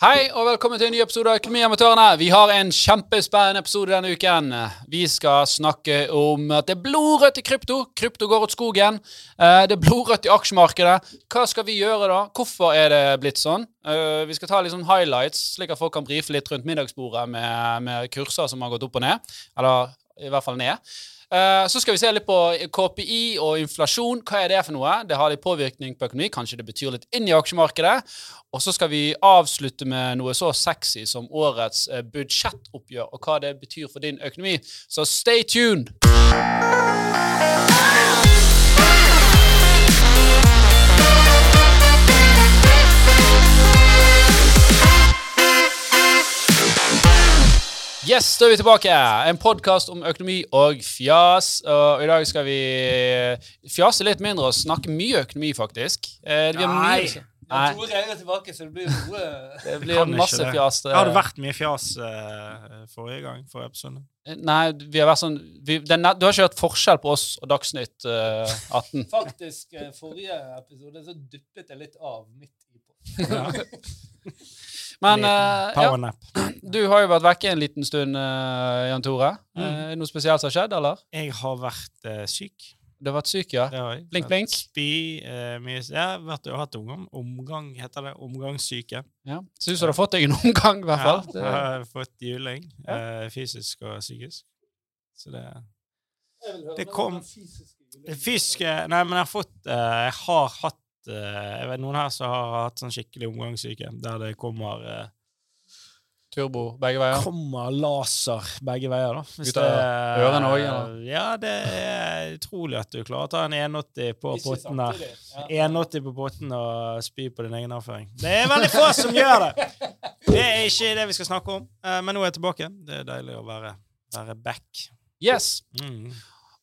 Hei og velkommen til en ny episode av Økonomiamatørene. Vi har en kjempespennende episode denne uken. Vi skal snakke om at det er blodrødt i krypto. Krypto går åt skogen. Eh, Det er blodrødt i aksjemarkedet. Hva skal vi gjøre da? Hvorfor er det blitt sånn? Eh, Vi skal ta litt sånn highlights, slik at folk kan brife litt rundt middagsbordet med, med kurser som har gått opp og ned. Eller i hvert fall ned. Eh, Så skal vi se litt på KPI og inflasjon. Hva er det for noe? Det har litt påvirkning på økonomi. Kanskje det betyr litt inn i aksjemarkedet. Og så skal vi avslutte med noe så sexy som årets eh, budsjettoppgjør, og hva det betyr for din økonomi. Så stay tuned! Yes, da er vi tilbake. En podkast om økonomi og fjas. Og i dag skal vi fjase litt mindre og snakke mye økonomi, faktisk. Eh, det blir Nei. mye- Nei. to er tilbake, så det blir gode Det blir masse det. fjas. Det hadde vært mye fjas uh, forrige gang, forrige episode. Nei, vi har vært sånn vi, den, Du har ikke hørt forskjell på oss og Dagsnytt uh, 18? Faktisk, eh, forrige episode så duppet jeg litt av midt i på. Ja. Men eh, ja, du har jo vært vekke en liten stund, eh, Jan Tore. Mm. det noe spesielt som har skjedd, eller? Jeg har vært eh, syk. Du har vært syk, ja? Jeg. Blink, blink. Spy, uh, mye Ja, vært, jeg har hatt omgang, omgang, heter det. Omgangssyke. ja. Ser ut som du har fått deg en omgang, i hvert fall. Ja, jeg har fått juling. Ja. Uh, fysisk og psykisk. Så det Jeg Det kom- om Det fysiske Nei, men jeg har fått uh, Jeg har hatt eh, Jeg vet noen her som har hatt sånn skikkelig omgangssyke, der det kommer eh, Turbo begge veier. kommer laser begge veier, da. Hvis Ut av det- ørene òg, eller? Ja, det er utrolig at du klarer å ta en 180 på potten der. Ja. 180 på potten og spy på din egen avføring. Det er veldig få som gjør det! Det er ikke det vi skal snakke om, eh, men nå er jeg tilbake. Det er deilig å være, være back. Yes. Mm.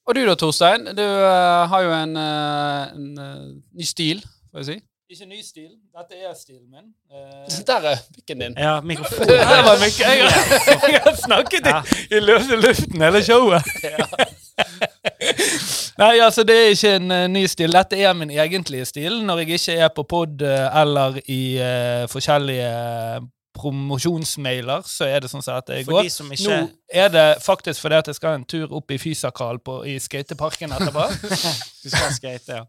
Og du da, Torstein? Du uh, har jo en, uh, en uh, ny stil, får jeg si. Ikke ny stil. Dette er stilen min. Eh, Der er pikken din. Ja, mikrofonen. Det var mye. Jeg jeg har snakket Ja. i, i løse luften hele showet. Nei, altså, det er ikke en ny stil. Dette er min egentlige stil når jeg ikke er på pod eller i forskjellige promosjonsmailer, så er det sånn at jeg går. de som ikke Nå er det faktisk fordi at jeg skal en tur opp i Fysakral på, i skateparken etterpå. Du skal skate, ja.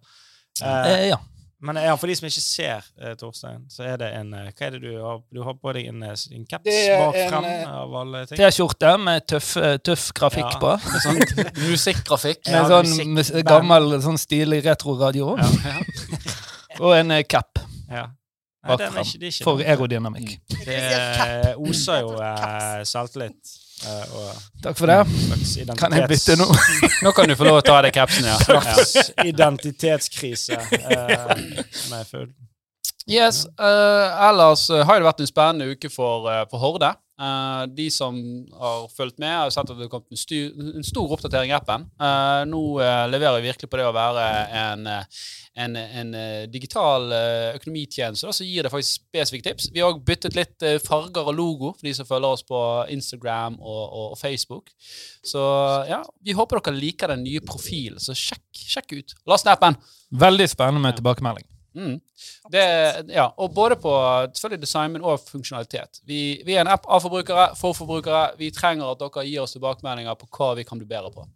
Uh, eh, ja. men ja, for de som ikke ser eh, Torstein, så er det en eh, Hva er det du har? Du har på deg en, eh, en caps bak frem eh, av alle ting? T-skjorte med tøff, eh, tøff grafikk Ja. på. Med sånn musikkgrafikk. Med Ja, sånn musikk- gammel, sånn stilig retroradio. Ja. Og en eh, cap ja. Nei, bak den ikke, det er ikke for aerodynamikk. Det eh, oser jo eh, selvtillit eh, og Takk for det. identitets... Kan jeg bytte nå? Nå kan du få lov å ta av deg capsen, ja. Identitetskrise eh, er full. Yes, Uh, ellers eh, har det vært en spennende uke for, for Horde. Eh, de som har fulgt med, har sett at det har kommet en, styr, en stor oppdatering i appen. Uh, nå uh, leverer vi virkelig på det å være en, en, en digital økonomitjeneste da, som gir det faktisk spesifikke tips. Vi har også byttet litt farger og logo for de som følger oss på Instagram og, og, og Facebook. Så ja, vi håper dere liker den nye profilen, så sjekk, sjekk ut. Last ned appen! Veldig spennende med tilbakemelding. Mm. Det, ja, og både på selvfølgelig design, men også funksjonalitet. Vi, vi er en app av forbrukere, for forbrukere. Vi trenger at dere gir oss tilbakemeldinger på hva vi kan bli bedre på.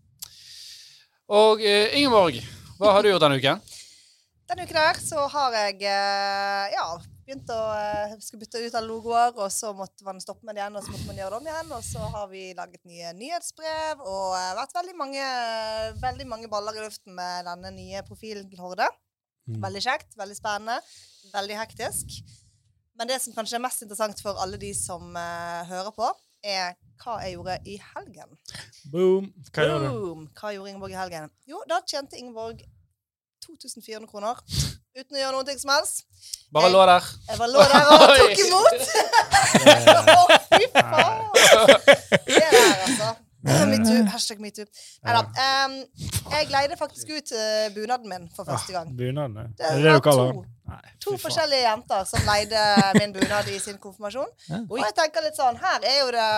Og eh, Ingeborg, hva har du gjort denne uken? Denne uken her så har jeg eh, ja, begynt å eh, skulle bytte ut alle logoer, og så måtte man stoppe med det igjen, og så måtte man gjøre det om igjen. Og så har vi laget nye nyhetsbrev og uh, vært veldig mange, veldig mange baller i luften med denne nye profilen til Horde. Mm. Veldig kjekt, veldig spennende, veldig hektisk. Men det som kanskje er mest interessant for alle de som uh, hører på, er hva jeg gjorde i helgen. Boom. Hva gjorde du? Hva gjorde Ingeborg i helgen? Jo, da tjente Ingeborg 2400 kroner uten å gjøre noe som helst. Bare Jeg- lå der. Jeg bare lå der og tok imot. Å, fy faen! Det der, altså. Metoo. Hashtag metoo. Nei da. Um, jeg leide faktisk ut uh, bunaden min for første gang. Bunaden? ja. Det Er det du kaller to. den? To forskjellige jenter som leide min bunad i sin konfirmasjon. Og jeg tenker litt sånn Her er jo det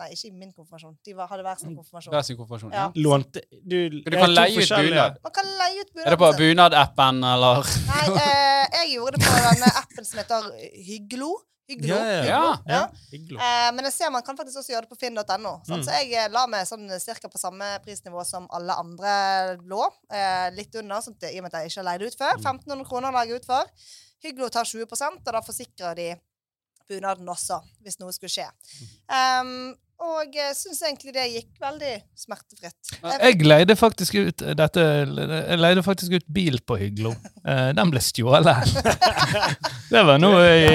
Nei, ikke i min konfirmasjon. De var, hadde hver sin konfirmasjon. Hver sin konfirmasjon. Ja. Lånte Du, Du kan leie ut bunad. Man kan leie ut Er det på bunaden bunadappen, eller? Nei, eh, jeg gjorde det på denne appen som heter. Hyglo. Ja, ja, ja. Ja. ja. Hyggelig. Eh, men jeg ser man kan faktisk også gjøre det på finn.no. Mm. Så jeg eh, la meg sånn cirka på samme prisnivå som alle andre lå. Eh, litt under, sånn i og med at jeg ikke har leid ut før. Mm. 1500 kroner la jeg ut for. Hyglo tar 20% og da forsikrer de bunaden også, hvis noe skulle skje. Um, og jeg syns egentlig det gikk veldig smertefritt. Jeg, leide faktisk ut dette Jeg leide faktisk ut bil på Hyglo. Eh, den ble stjålet. det var nå i,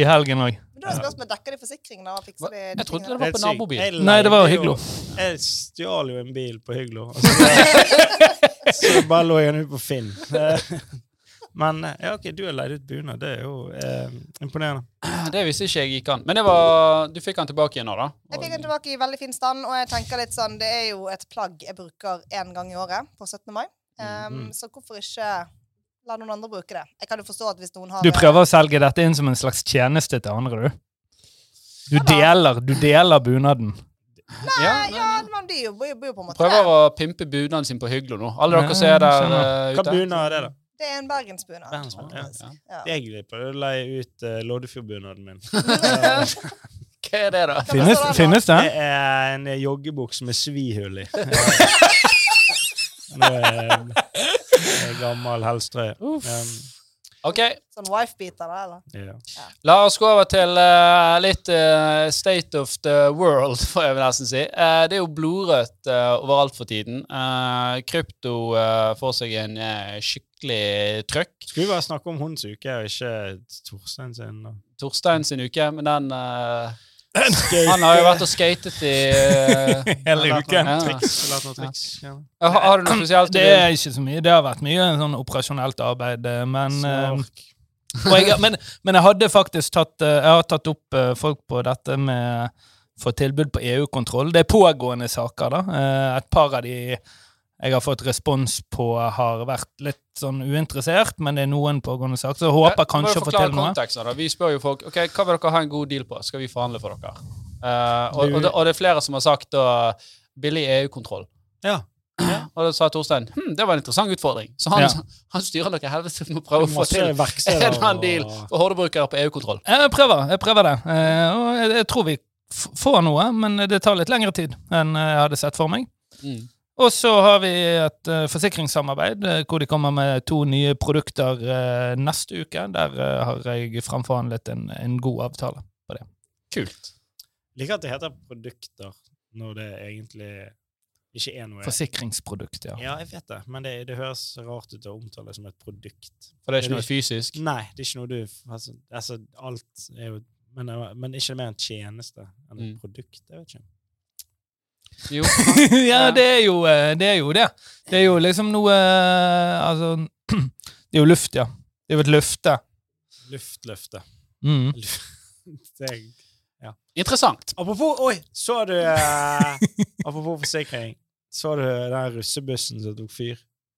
i helgen òg. da er spørsmålet dekker de forsikringen og fikser de Jeg trodde det var på nabobil. Nei, det var Hyglo. Jeg stjal jo en bil på Hyglo. og Så, så bare lå jeg den ut på Finn. Men eh, ja, ok, du har leid ut bunad. Det er jo eh, imponerende. Det visste ikke jeg gikk an. Men det var, du fikk den tilbake igjen nå, da? Jeg fikk den tilbake i veldig fin stand, og jeg tenker litt sånn, det er jo et plagg jeg bruker én gang i året, på 17. mai. Um, Mhm. Så hvorfor ikke la noen andre bruke det? Jeg kan jo forstå at hvis noen har Du prøver å selge dette inn som en slags tjeneste til andre, du. Du deler, du deler bunaden. Nei, ja, men, ja, men de jo- blir jo på en måte Prøver å pimpe bunaden sin på Hyglo nå. Alle dere dere ser der ute. eh, Hva ute. bunad er det, da? Det er en bergensbunad. Bergens ja. Ja. Jeg prøvde å leie ut uh, Loddefjordbunaden min. Hva er det, da? Finnes, finnes det? Det er en eh, joggebukse med svihull i. Nå er en gammel helstrøye. Um, Ok, Sånn wife-beater, da, eller? ja. La oss gå over til uh, litt uh, state of the world, får jeg nesten si. Uh, det er jo blodrødt eh, overalt for tiden. Eh, krypto eh, får seg en eh, skikkelig trøkk. Skulle vi bare snakke om hundens uke, og ikke Torstein sin? da? Torstein sin uke, men den uh, Han har jo vært og skatet i uh, Hele uken. Ja. Har, har du noe spesielt Det er ikke så mye. Det har vært mye sånn operasjonelt arbeid, eh, men og jeg, men, men jeg hadde faktisk tatt Jeg har tatt opp folk på dette med få tilbud på EU-kontroll. Det er pågående saker, da. Et par av de jeg har fått respons på, har vært litt sånn uinteressert, men det er noen pågående saker, så jeg håper kanskje å fortelle noe. Vi spør jo folk ok, hva vil dere ha en god deal på. Skal vi forhandle for dere? Uh, og, og, det, og det er flere som har sagt uh, billig EU-kontroll. Ja. Og da sa Torstein hm, det var en interessant utfordring. Så han, Ja. han styrer noe helvete med å prøve å få til en eller annen deal for hordebrukere på EU-kontroll. Jeg prøver, jeg prøver det. Uh, Og jeg, jeg tror vi får noe, men det tar litt lengre tid enn jeg hadde sett for meg. Mm. Og så har vi et uh, forsikringssamarbeid eh, hvor de kommer med to nye produkter uh, neste uke. Der har jeg framforhandlet en, en god avtale. på det. Kult. Liker at det heter produkter når det egentlig ikke er noe Forsikringsprodukt, ja. Ja, jeg vet det, men det, det høres rart ut å omtale det som et produkt. For det er ikke noe fysisk. Nei, det er ikke noe du altså, altså alt er jo men, men ikke mer en tjeneste enn et Mm. produkt. Jeg vet ikke. Jo. ja, det er, jo, eh, det er jo det. Det er jo liksom noe eh, Altså Det er jo luft, ja. Det er jo et løfte. Luftløfte. Mm. Det er, Interessant. apropos Oi, så du uh, Apropos forsikring. Så du den russebussen som tok fyr?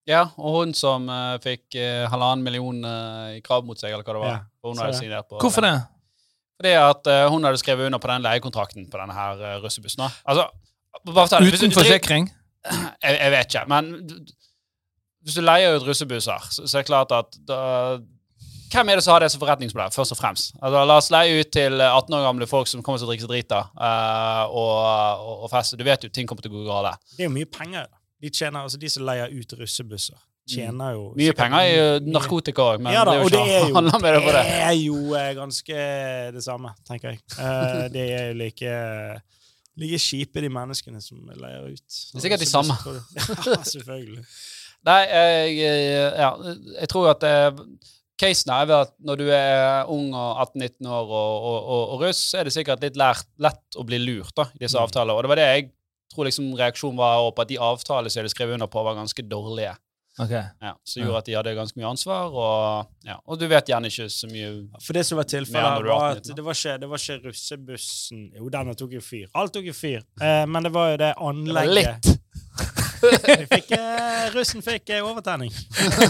Ja, og hun som uh, fikk uh, halvannen million eh, i krav mot seg, eller hva det var. Ja, hun hadde signert på Hvorfor det? Fordi at eh, hun hadde skrevet under på den leiekontrakten på denne her uh, russebussen. Altså, Uten forsikring? jeg, jeg vet ikke, men hvis du leier ut russebusser, så, så er det klart at da, Hvem er det som har det som forretningsmodell, først og fremst? Altså, la oss leie ut til 18 år gamle folk som kommer til å drikke seg drita uh, og, og, og feste. Du vet jo ting kommer til å gå galt. Det er jo mye penger. De tjener, altså de som leier ut russebusser, tjener jo. Mye penger er jo narkotika òg, men ja da, det er jo det ikke er jo, med det det. det er jo eh, ganske det samme, tenker jeg. Uh, det er jo like, like i de menneskene som leier ut. Det er sikkert de samme. Ja, selvfølgelig. Nei, jeg, ja, jeg tror at eh, casen er at når du er ung og 18-19 år og, og, og, og russ, så er det sikkert litt lært, lett å bli lurt da, i disse Mm. avtaler. Og det var det jeg tror liksom reaksjonen var på at de avtalene som de skrev under på, var ganske dårlige. Ok. Ja, som gjorde at de hadde ganske mye ansvar, og, ja, og du vet gjerne ikke så mye For det som var tilfellet, var at det var, ikke, det var ikke russebussen Jo, denne tok jo fyr. Alt tok jo fyr. Eh, men det var jo det Det anlegget litt. Fikk, eh, russen fikk eh, overtenning.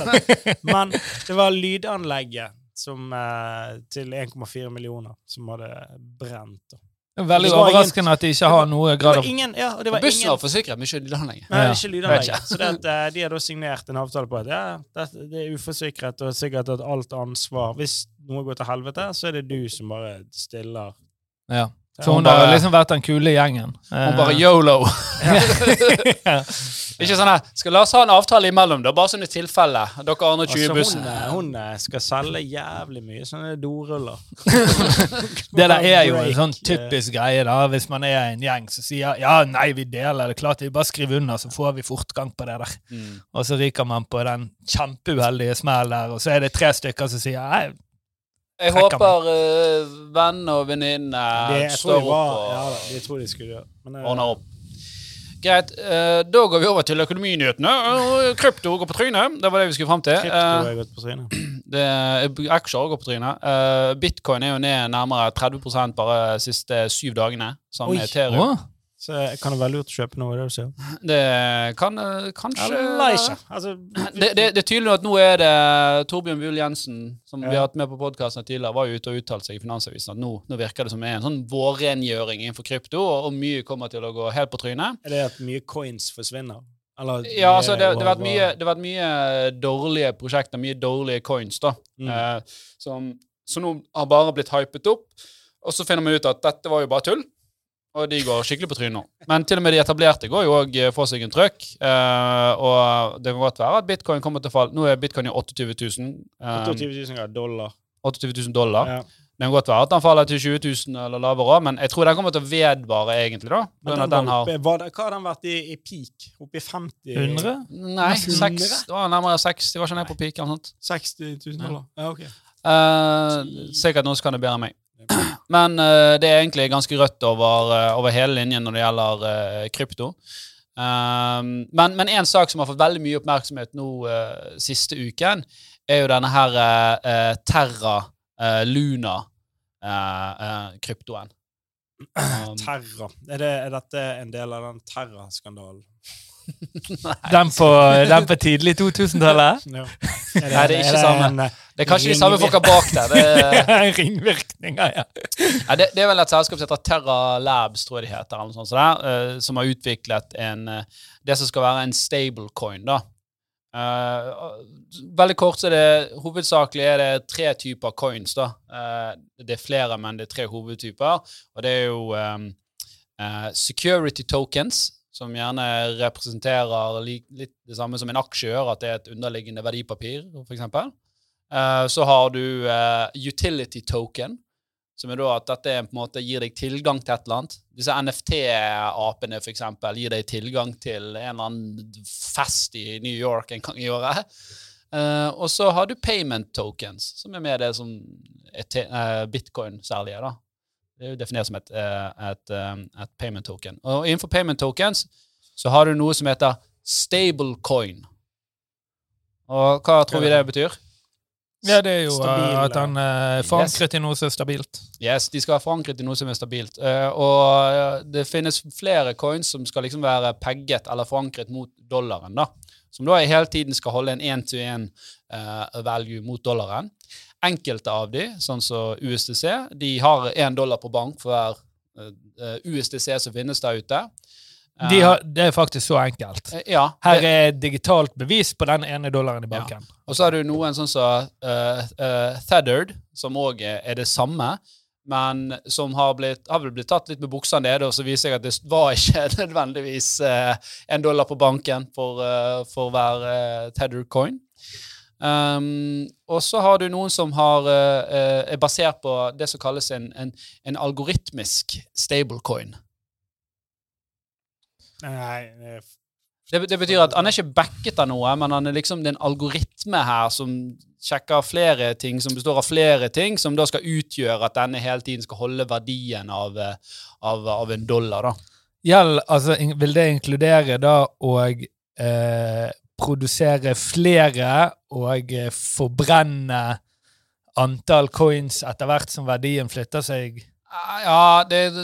Men det var lydanlegget som, eh, til 1,4 millioner som hadde brent. da. Det er Veldig Det var ingen- overraskende at de ikke har noe grad av ingen, ja, og det var Bussen har var forsikret, men ikke lydanlegget. Nei, Ja. ikke ikke. Så det at, eh, de har da signert en avtale på at ja, det, det er uforsikret, og sikkert at alt ansvar Hvis noe går til helvete, så er det du som bare stiller Ja. Så Hun hun har liksom vært den kule gjengen. Hun bare yolo. Ikke sånn her Skal la oss ha en avtale imellom, da, bare sånn i tilfelle. Dere andre 20 Altså, bussen. hun, eh, hun eh, skal selge jævlig mye sånne doruller. Det der er jo en sånn eh. typisk greie, da. Hvis man er en gjeng som sier ja, nei, vi deler det, klart vi bare skriver under, så får vi fortgang på det der. Mm. Og så ryker man på den kjempeuheldige smellen der, og så er det tre stykker som sier nei, Jeg håper uh, venn og tror står opp var, og ja, da, jeg tror de skulle gjøre men, uh, ordner opp. Greit, Uh, da går vi over til økonominyhetene. Uh, Krypto går på trynet. Det var det vi skulle fram til. Krypto Eh, er gått på trynet. det, aksjer går på trynet. Eh, Bitcoin er jo ned nærmere 30% bare de siste syv dagene. Sammen Oi. med Ethereum. Så kan det være lurt å kjøpe noe, det. Det kan eh, kanskje ikke. Altså, det, det, det er tydelig at nå er det Torbjørn Buhl Jensen, som vi har hatt med på podkasten tidligere, var jo ute og uttalte seg i Finansavisen at nå, nå virker det som en sånn vårrengjøring innenfor krypto, og, og mye kommer til å gå helt på trynet. er det at mye coins forsvinner? Eller Ja, altså det, det, har vært mye, det har vært mye dårlige prosjekter, mye dårlige coins, da, Mm. eh, som, som nå har bare blitt hypet opp. Og så finner vi ut at dette var jo bare tull, og de går skikkelig på trynet nå. Men til og med de etablerte går jo òg for seg en trøkk. eh, og det kan godt være at bitcoin kommer til å falle. Nå er bitcoin i 28 000. eh, 28 000 dollar. 28 000 dollar. Ja. Det kan godt være at den faller til 20 000 eller lavere òg, men jeg tror den kommer til å vedvare, egentlig. da. Men den at den var har oppe, var det, hva har den vært i, i peak? Oppe i 50 100? Nei, Nesten seks, hundre. det var nærmere 60. Det var ikke den på peak eller noe sånt. 60 000 dollar? Ja, ok. Eh, sikkert noen som kan det bedre enn meg. Men uh, det er egentlig ganske rødt over, uh, over hele linjen når det gjelder uh, krypto. Um, men, én en sak som har fått veldig mye oppmerksomhet nå siste uken, er jo denne her Terra Luna-kryptoen. Um, Terra. Er, det, er dette en del av den Terra-skandalen? Den på, den på tidlig 2000-tallet? Ja. Nei, det er ikke samme. Eh, det er kanskje de samme folka bak der. Det, Ringvirkninger, ja. Ja, det, det er vel et selskap som heter Terra Labs, tror jeg det heter, eller noe sånt, så der, uh, som har utviklet en, uh, det som skal være en stablecoin. da. Uh, veldig kort så er det hovedsakelig er det tre typer coins. da. Eh, det er flere, men det er tre hovedtyper. Og det er jo um, eh, security tokens, som gjerne representerer litt det samme som en aksje gjør, at det er et underliggende verdipapir, f.eks. Uh, så har du eh, utility token, som er da at dette på en måte gir deg tilgang til et eller annet. Disse NFT-apene eksempel, gir deg tilgang til en eller annen fest i New York en gang i året. Eh, og så har du payment tokens, som er med det som er eh, bitcoin særlig er. da. Det er jo definert som et, eh, et, eh, et payment token. Og innenfor payment tokens så har du noe som heter stablecoin. Og hva tror vi det betyr? Ja, det er jo Stabil, eh, at han er forankret i noe som er stabilt. Yes, de skal være forankret i noe som er stabilt. Eh, og det finnes flere coins som skal liksom være pegget eller forankret mot dollaren. da. Som da hele tiden skal holde en én-til-én value mot dollaren. Enkelte av de, sånn som USDC, de har én dollar på bank for hver eh, USDC som finnes der ute. Eh, De har, det er faktisk så enkelt. Ja, det, Her er digitalt bevis på den ene dollaren i banken. Og så har du noen sånn som uh, Thethered, som òg er, det samme, men som har, blitt, har vel blitt tatt litt med buksa nede, og så viser jeg at det var ikke nødvendigvis eh, en dollar på banken for, eh, for hver uh, Tethered coin. Um, og så har du noen som har, eh, eh, er basert på det som kalles en, en, en algoritmisk stablecoin. Nei, Det, det betyr at han er ikke backet av noe, men han er liksom, det er en algoritme her som sjekker flere ting, som består av flere ting, som da skal utgjøre at denne hele tiden skal holde verdien av, eh, av, av en dollar. da. Gjeld, altså, vil det inkludere da å eh, produsere flere og eh, forbrenne antall coins etter hvert som verdien flytter seg? Ah, Ja, det er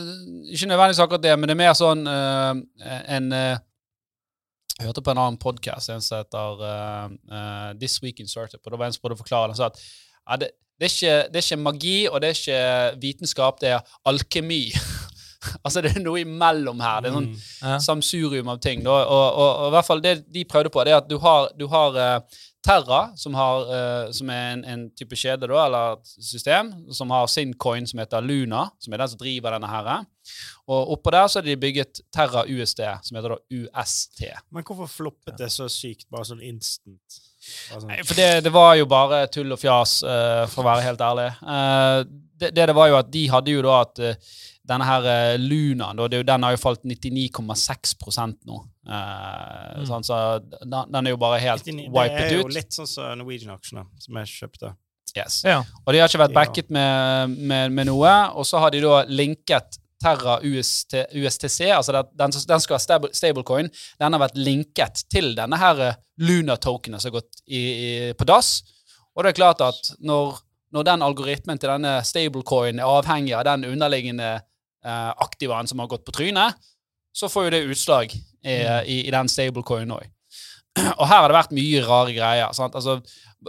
ikke nødvendigvis akkurat det, men det er mer sånn uh, en uh, Jeg hørte på en annen podkast, en som heter uh, This Week in Startup, og da var en som prøvde å forklare det. Sa at ja, det, det, er ikke, det er ikke magi, og det er ikke vitenskap, det er alkemi. altså, det er noe imellom her. Det er sånn mm. Ja. samsurium av ting. Da. Og, og, og i hvert fall det de prøvde på, det er at du har, du har uh, Terra, som, har, uh, som er en, en type kjede, da, eller et system, som har sin coin som heter Luna, som er den som driver denne her. Og oppå der så har de bygget Terra USD, som heter da UST. Men hvorfor floppet det så sykt, bare sånn instant? Bare sånn, Nei, for det, det var jo bare tull og fjas, uh, for å være helt ærlig. Eh, det, det det var jo at de hadde jo da at denne her Luna, Lunaen, det, er jo- den har jo falt 99,6% nå. Eh, sånn, så den, den er jo bare helt 99 det wiped er jo ut. litt sånn som Norwegian-aksjene, som jeg kjøpte. Yes. Ja. Og de har ikke vært backet med, med, med noe. Og så har de da linket Terra UST, USTC, altså den, den skal være stablecoin. Den har vært linket til denne her eh, Luna-tokenen som har gått i, i, på dass. Og det er klart at når, når den algoritmen til denne stablecoin er avhengig av den underliggende eh, aktivaen som har gått på trynet, så får jo det utslag i, i, i den stablecoinen òg. Og her har det vært mye rare greier. sant? Altså,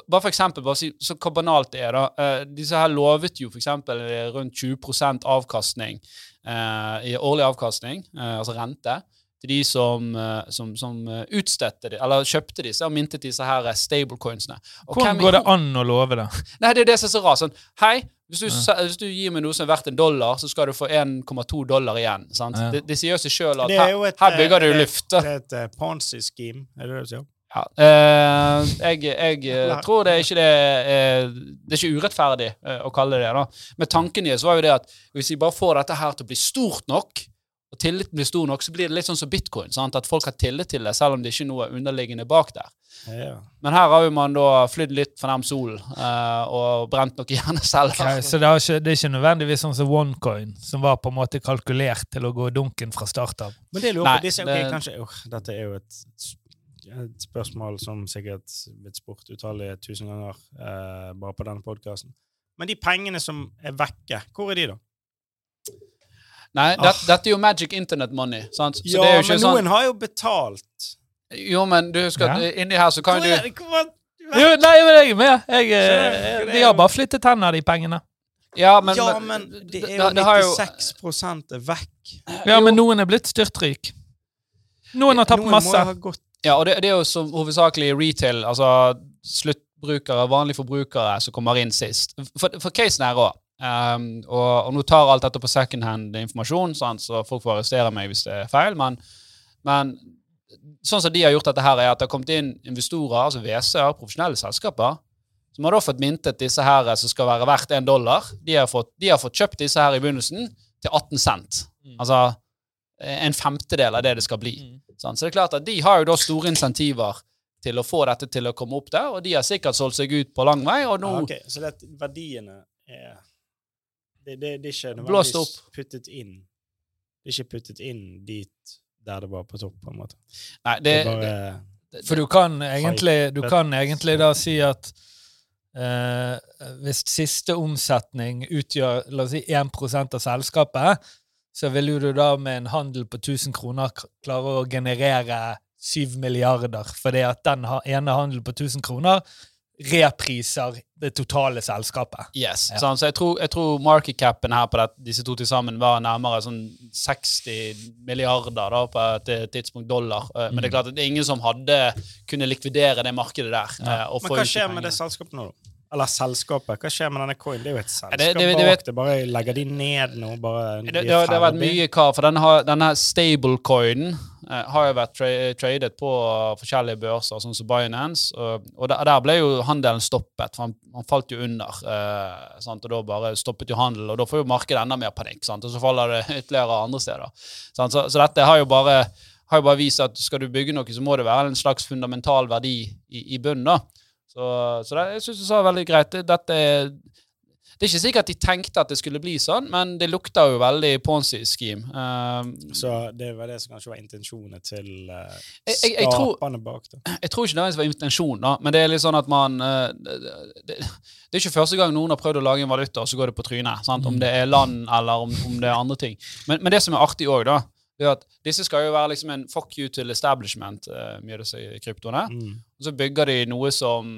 bare for eksempel, bare si, så hvor banalt det er da. Eh, disse her lovet jo eh, rundt 20% avkastning, eh, i årlig avkastning, eh, altså rente, til de som, eh, som, som eh, utstedte de, eller kjøpte disse og mintet disse her stablecoinsene. Hvordan går det an å love det? Nei, det er det som er så rart. Sånn, hei, hvis du, ja. hvis du gir meg noe som er verdt en dollar, så skal du få 1,2 dollar igjen. sant? Ja. Det, det sier jo seg sjøl at er her, et, her bygger du eh, luft. Det er et eh, Ponzi-scheme, er det det du sier? Ja. Eh, jeg jeg eh, tror det er ikke det eh, Det er ikke urettferdig eh, å kalle det det. Men tanken deres var jo det at hvis vi bare får dette her til å bli stort nok, og tilliten blir stor nok, så blir det litt sånn som bitcoin. sant? At folk har tillit til det, selv om det ikke er noe underliggende bak der. Ja. Men her har jo man da flydd litt for nærm solen eh, og brent noe hjerne selv. Okay, så det, er, ikke, det er ikke nødvendigvis sånn som OneCoin, som var på en måte kalkulert til å gå dunken fra start av. Men det lurer på, disse, ok, det- kanskje, åh, Dette er jo et, et spørsmål som sikkert blitt spurt utallige tusen ganger eh, bare på denne podkasten. Men de pengene som er vekke, hvor er de, da? Nei, det, Ah. dette er jo magic internet money. sant? Så ja, det er jo ikke men sånn noen har jo betalt. Jo, men du husker at Ja. inni her så kan Hvor du? Hvor, Jo, nei, men jeg er med. Jeg, jeg, de er har bare flyttet henne, de pengene. Ja, men, ja, men det er jo det har 96 er vekk. Ja, men noen er blitt styrtrik. Noen har tapt Noen masse. Ja, og det, det er jo som hovedsakelig retail, altså sluttbrukere, vanlige forbrukere, som kommer inn sist. For, for casen er òg. Um, og, og nå tar alt dette på second hand informasjon, sant, så folk får arrestere meg hvis det er feil, men, men sånn som de har gjort dette her, er at det har kommet inn investorer, altså WC-er, profesjonelle selskaper, som har da fått mintet disse her som skal være verdt en dollar. De har fått, de har fått kjøpt disse her i begynnelsen til 18 cent. Altså en femtedel av det det skal bli. Sant? Så det er klart at de har jo da store insentiver til å få dette til å komme opp der, og de har sikkert solgt seg ut på lang vei, og nå Ja, okay. Så det, verdiene er det, det, det er ikke nødvendigvis puttet inn. Det er ikke puttet inn dit der det var på topp, på en måte. Nei, Det bare For du kan egentlig, du kan egentlig da si at eh, hvis siste omsetning utgjør la oss si 1% av selskapet, så vil du da med en handel på 1000 kroner klare å generere 7 milliarder, fordi at den ene handelen på 1000 kroner repriser det totale selskapet. Yes. Ja. sånn, Så jeg tror, jeg tror markedcapen her på det, disse to til sammen var nærmere sånn 60 milliarder da, på et eh, tidspunkt dollar. Eh, Men det er klart at det er ingen som hadde kunne likvidere det markedet der. Ja. og Men hva skjer med det selskapet nå, da? Eller selskapet. Hva skjer med denne coin? Det er jo et selskap det- det- det bak det. Bare legger de ned nå? Bare Det, de det, har- det har vært mye kar, for denne, denne stablecoinen eh, har jo vært tra tradet på forskjellige børser, sånn som Binance, og, og der, ble jo handelen stoppet, for han, han falt jo under, eh, og da bare stoppet jo handelen, og da får jo markedet enda mer panikk, sant? og så faller det ytterligere andre steder. Så, så dette har jo bare har jo bare vist at skal du bygge noe, så må det være en slags fundamental verdi i, i bunnen. da. Så, så det, jeg syns du sa veldig greit. Dette er det er ikke sikkert at de tenkte at det skulle bli sånn, men det lukter jo veldig Ponzi-scheme. Uh, Så det var det som kanskje var intensjonen til uh, skaperne bak det. jeg tror ikke det var intensjonen, da, men det er litt sånn at man uh, det, det, det er ikke første gang noen har prøvd å lage en valuta, og så går det på trynet. Sant? Om det er land, eller om, om det er andre ting. Men, men det som er artig òg, da, det at disse skal jo være liksom en fuck you til establishment, uh, mye av disse kryptoene. Mm. Og så bygger de noe som,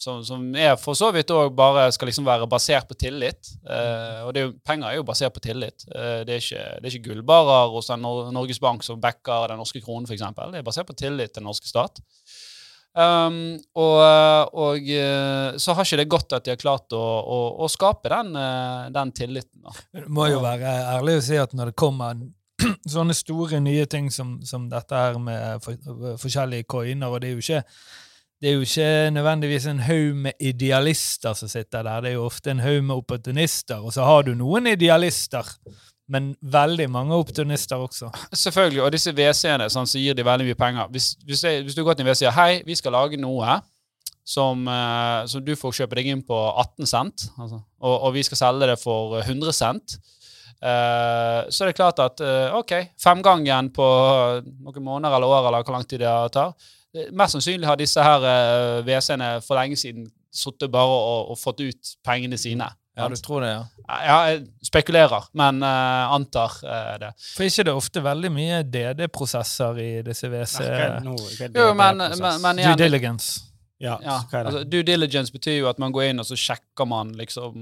som, som er for så vidt òg bare skal liksom være basert på tillit. Uh, og det er jo, penger er jo basert på tillit. Uh, det, er ikke, det er ikke gullbarer hos Nor Norges Bank som backer den norske kronen, f.eks. Det er basert på tillit til den norske stat. Um, og og så har ikke det gått at de har klart å, å, å skape den, den tilliten. Da. Det må jo være ærlig å si at når det kommer sånne store nye ting som, som dette her med for, forskjellige coiner, og det er jo ikke det er jo ikke nødvendigvis en haug med idealister som sitter der, det er jo ofte en haug med opportunister, og så har du noen idealister, men veldig mange opportunister også. Selvfølgelig, og disse WC-ene sånn, så gir de veldig mye penger. Hvis, hvis, jeg, hvis du går til en WC og sier hei, vi skal lage noe som, eh, som du får kjøpe deg inn på 18 cent, altså, og, og vi skal selge det for 100 cent, eh, så er det klart at eh, ok, femgangen på noen måneder eller år, eller hvor lang tid det tar, eh, mest sannsynlig har disse her eh, WC-ene for lenge siden sittet bare og, og fått ut pengene sine. Ja, du tror det, ja. Ja, jeg spekulerer, men uh, antar uh, det. For ikke det er ofte veldig mye DD-prosesser i disse WC... Er det Jo, er men, men, igjen, Due diligence. Ja, ja, altså, Due diligence betyr jo at man går inn og så sjekker man liksom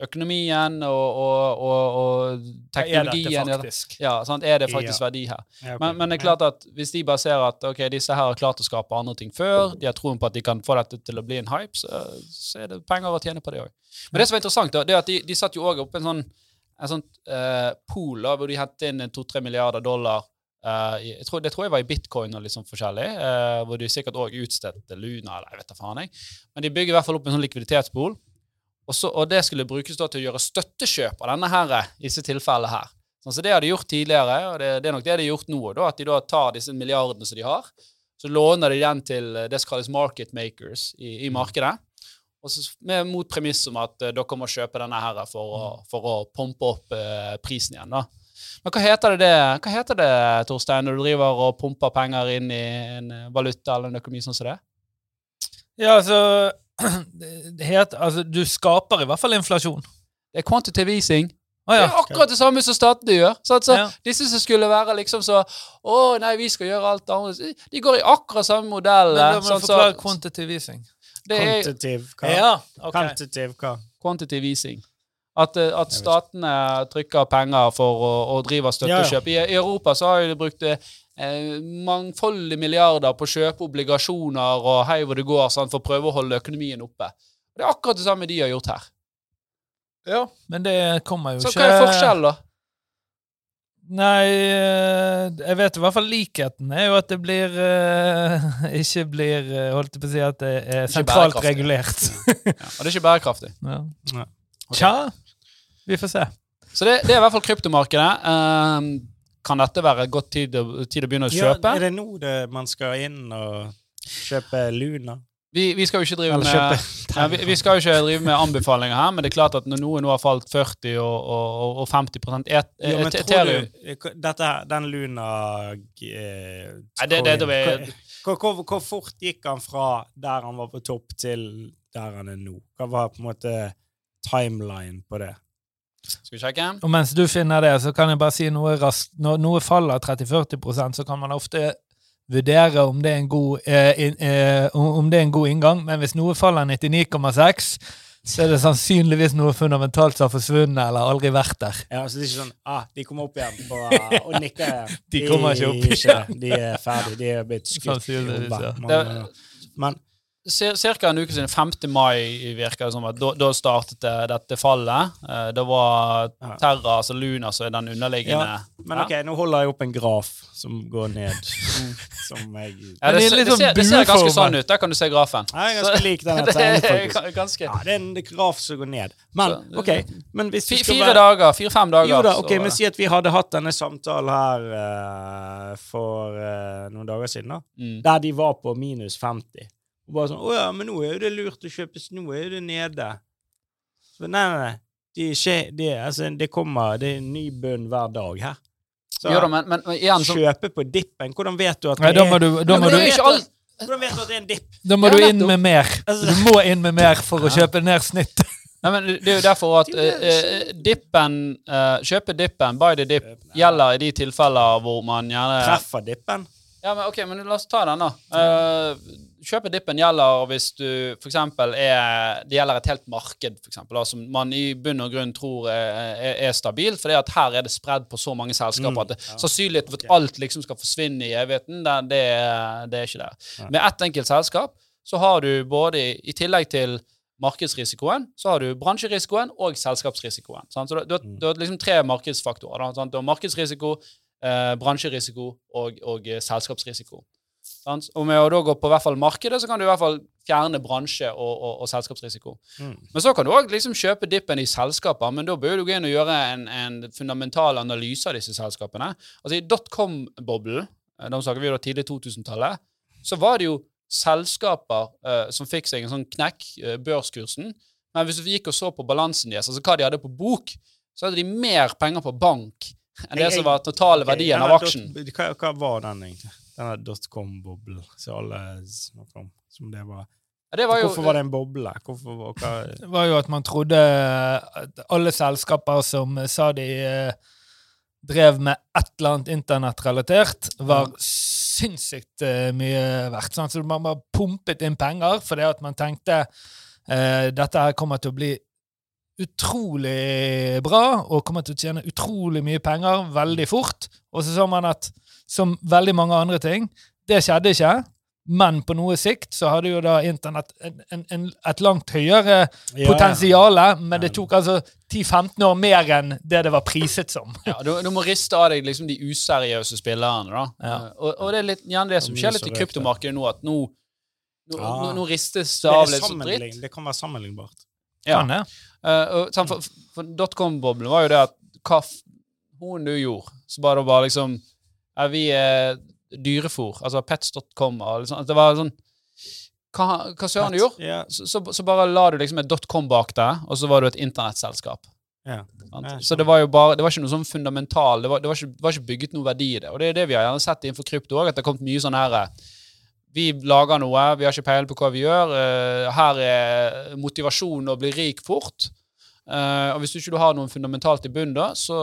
økonomien og, og, og, og teknologien. Er det faktisk? Ja? Er det faktisk verdi her? Ja, okay. Men, men det er klart at hvis de bare ser at ok, disse her har klart å skape andre ting før, de har troen på at de kan få dette til å bli en hype, så, så er det penger å tjene på det òg. Men det som er interessant, da, det er at de, de satt jo òg opp en sånn en sånn uh, pool da, hvor de hentet inn to-tre milliarder dollar. Eh, jeg tror, det tror jeg var i bitcoin og litt sånn forskjellig, uh, hvor de sikkert òg utstedte Luna, eller jeg vet da faen. jeg. Men de bygger i hvert fall opp en sånn likviditetspool. Og, så, og det skulle brukes da til å gjøre støttekjøp av denne her, i disse tilfellene her. Sånn, så det har de gjort tidligere, og det, det er nok det de har gjort nå. Da, at de da tar disse milliardene som de har, så låner de den til eh, det som kalles market makers i, i markedet. Og så med, mot premiss om at uh, dere må kjøpe denne her for å, for å pumpe opp eh, prisen igjen. da. Men hva heter det, det, hva heter det, Torstein, når du driver og pumper penger inn i en eh, valuta eller en økonomi sånn som det? Ja, altså, det heter, altså Du skaper i hvert fall inflasjon. Det er quantitative easing. Å Det er akkurat det samme som statene gjør. Så, altså, Ja. Disse som skulle være liksom så Å, nei, vi skal gjøre alt annet. De går i akkurat samme modell. Men da må sånn, forklare så- quantitative easing. det er Quantitative hva? Ja, okay. Quantitative hva? quantitative easing. At, eh, at statene trykker penger for å, å drive støttekjøp. I, I Europa så har de brukt eh, mangfoldige milliarder på å kjøpe obligasjoner og hei hvor det går, sant, for å prøve å holde økonomien oppe. Og Det er akkurat det samme de har gjort her. Ja, men det kommer jo Så ikke hva er forskjellen, da? Nei, eh, jeg vet i hvert fall likheten er jo at det blir eh, Ikke blir Holdt jeg på å si at det er sentralt regulert. Ja, og det er ikke bærekraftig. Ja. Tja, vi får se. Så det, det er i hvert fall kryptomarkedet. Uh, kan dette være godt tid, tid å begynne å Ja, kjøpe? er det nå det man skal inn og kjøpe Luna? Vi, vi skal jo ikke drive med ja, vi, vi skal jo ikke drive med anbefalinger her, men det er klart at når noe nå har falt 40 og, og, og 50 et, Jo, men tror Ethereum du dette her, Den Luna eh, Nei, det- det- det det, hvor, hvor, hvor fort gikk han fra der han var på topp, til der han er nå? Hva var på en måte timeline på det? Skal vi sjekke? Og mens du finner det, så kan jeg bare si noe raskt. Når noe faller 30-40% så kan man ofte vurdere om det er en god, eh, in, eh, om det er en god inngang, men hvis noe faller 99,6 så er det sannsynligvis noe fundamentalt som har forsvunnet eller aldri vært der. Ja, så det er ikke sånn ah, De kommer opp igjen på, og nikker igjen. De kommer ikke opp igjen. De er ferdige. De er blitt skutt. Sannsynligvis, ja. Men, Cirka en uke siden, 5. mai, virker det som at da, da startet det, dette fallet. Eh, det var Ja. Terra, altså Luna, som er den underliggende Ja, Men Ja. ok, nå holder jeg opp en graf som går ned. som jeg Ja, det, det er ser- det, ser, sånn det ser ganske sånn ut. Der kan du se grafen. Ja, Jeg er ganske lik den det tegnet, faktisk. ganske Ja, det er en graf som går ned. Men ok, men hvis du skal Fire være dager, fire-fem dager. Jo da, så- ok, men si at vi hadde hatt denne samtalen her uh, for uh, noen dager siden, da. mm. Der de var på minus 50. Og bare sånn Å ja, men nå er jo det lurt å kjøpe Nå er jo det nede. Så nei, nei, nei. Det, skje, de, altså, det kommer Det er en ny bunn hver dag her. Så Jo da, men, men, igjen så kjøpe på dippen. Hvordan vet du at Nei, det da er må du, da må du, det ikke alt Hvordan vet du at det er en dipp? da må Ja, du inn med mer. Altså- Du må inn med mer for å Ja. kjøpe ned snittet. Nei, men Det er jo derfor at eh, dippen uh, Kjøpe dippen, buy the dip, gjelder i de tilfeller hvor man gjerne Treffer dippen? Ja, men ok, men La oss ta den, da. Eh, kjøp dippen gjelder hvis du eksempel er Det gjelder et helt marked, for da, som man i bunn og grunn tror er, er, er stabilt. For at her er det spredd på så mange selskaper Mm, at det, ja. sannsynligheten for at alt liksom skal forsvinne i evigheten, det, det, det er ikke der. Ja. Med ett enkelt selskap så har du både, i- tillegg til markedsrisikoen, så har du bransjerisikoen og selskapsrisikoen. Sant? Så du, du, Mm. du har liksom tre markedsfaktorer. Da, sant? Du har markedsrisiko, eh, bransjerisiko og, og eh, selskapsrisiko. Og med å da gå på hvert fall markedet, så kan du i hvert fall fjerne bransje og, og, og selskapsrisiko. Mm. Men så kan du òg liksom kjøpe dippen i selskaper, men da bør du gå inn og gjøre en, en fundamental analyse av disse selskapene. Altså I dotcom-boblen, eh, da snakker vi jo da tidlig 2000-tallet, så var det jo selskaper uh, som fikk seg en sånn knekk, uh, børskursen. Men hvis du gikk og så på balansen deres, altså hva de hadde på bok, så hadde de mer penger på bank enn det som var totale verdien av aksjen. Hva var den egentlig? Denne dotcom-boblen som alle snakker om? Som det var. Ja, Det var jo, Hvorfor var det en boble? Hvorfor hva, Det var jo at man trodde at alle selskaper som sa de eh, drev med et eller annet internettrelatert, var sinnssykt eh, mye verdt. Sånn. Så man bare pumpet inn penger fordi at man tenkte uh, dette her kommer til å bli utrolig bra og kommer til å tjene utrolig mye penger veldig fort. Og så så man at som veldig mange andre ting, det skjedde ikke. Men på noe sikt så hadde jo da internett en, en, en, et langt høyere Ja, potensiale, men det tok altså 10-15 år mer enn det det var priset som. Ja, du, du må riste av deg liksom de useriøse spillerne. da. Ja. Eh, Og, og det er litt gjerne det som skjer litt i kryptomarkedet nå, at nå, nå, Ja. nå, nå ristes Det, av litt så dritt. det kan være sammenlignbart. Ja. Kan det? Uh, for for dotcom-boblen var jo det at hva hun du gjorde, så bare bare liksom ja, Vi eh, dyrefòr? altså pets.com og liksom, Det var sånn Hva, hva søren du gjorde? Yeah. Så, så, så bare la du liksom et dotcom bak deg, og så var du et internettselskap. Yeah. Så det var jo bare, det var ikke noe sånn fundamental, det var, det, var ikke, det var ikke bygget noe verdi i det. Og det er det vi har gjerne sett innenfor krypto òg, at det har kommet mye sånn her eh, Vi lager noe, vi har ikke peiling på hva vi gjør. eh, her er motivasjonen å bli rik fort. Eh, og hvis du ikke har noe fundamentalt i bunnen, da, så,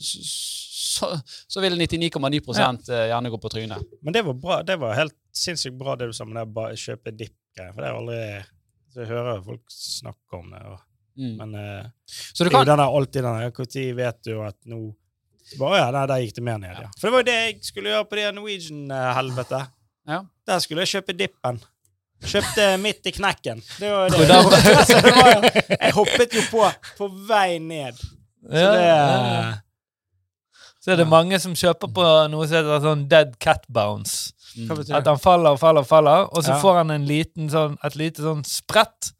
så, så, vil 99,9 ja. gjerne gå på trynet. Men det var bra. Det var helt sinnssykt bra det du sa med det å kjøpe dipp-greier. For det er aldri så Jeg hører folk snakke om det. Og, Mm. men uh, Så du det er jo kan, alltid den der Når vet du at nå bare, ja, der, der gikk det mer ned, ja. For det var jo det jeg skulle gjøre på det Norwegian-helvete. Ja. Der skulle jeg kjøpe dippen. Kjøpte midt i knekken. Det var det. det var jeg hoppet jo på på vei ned. Så det ja. Så er det mange som kjøper på noe som heter sånn dead cat bounce. At han faller og faller og faller, og så Ja. får han en liten sånn, et lite sånn sprett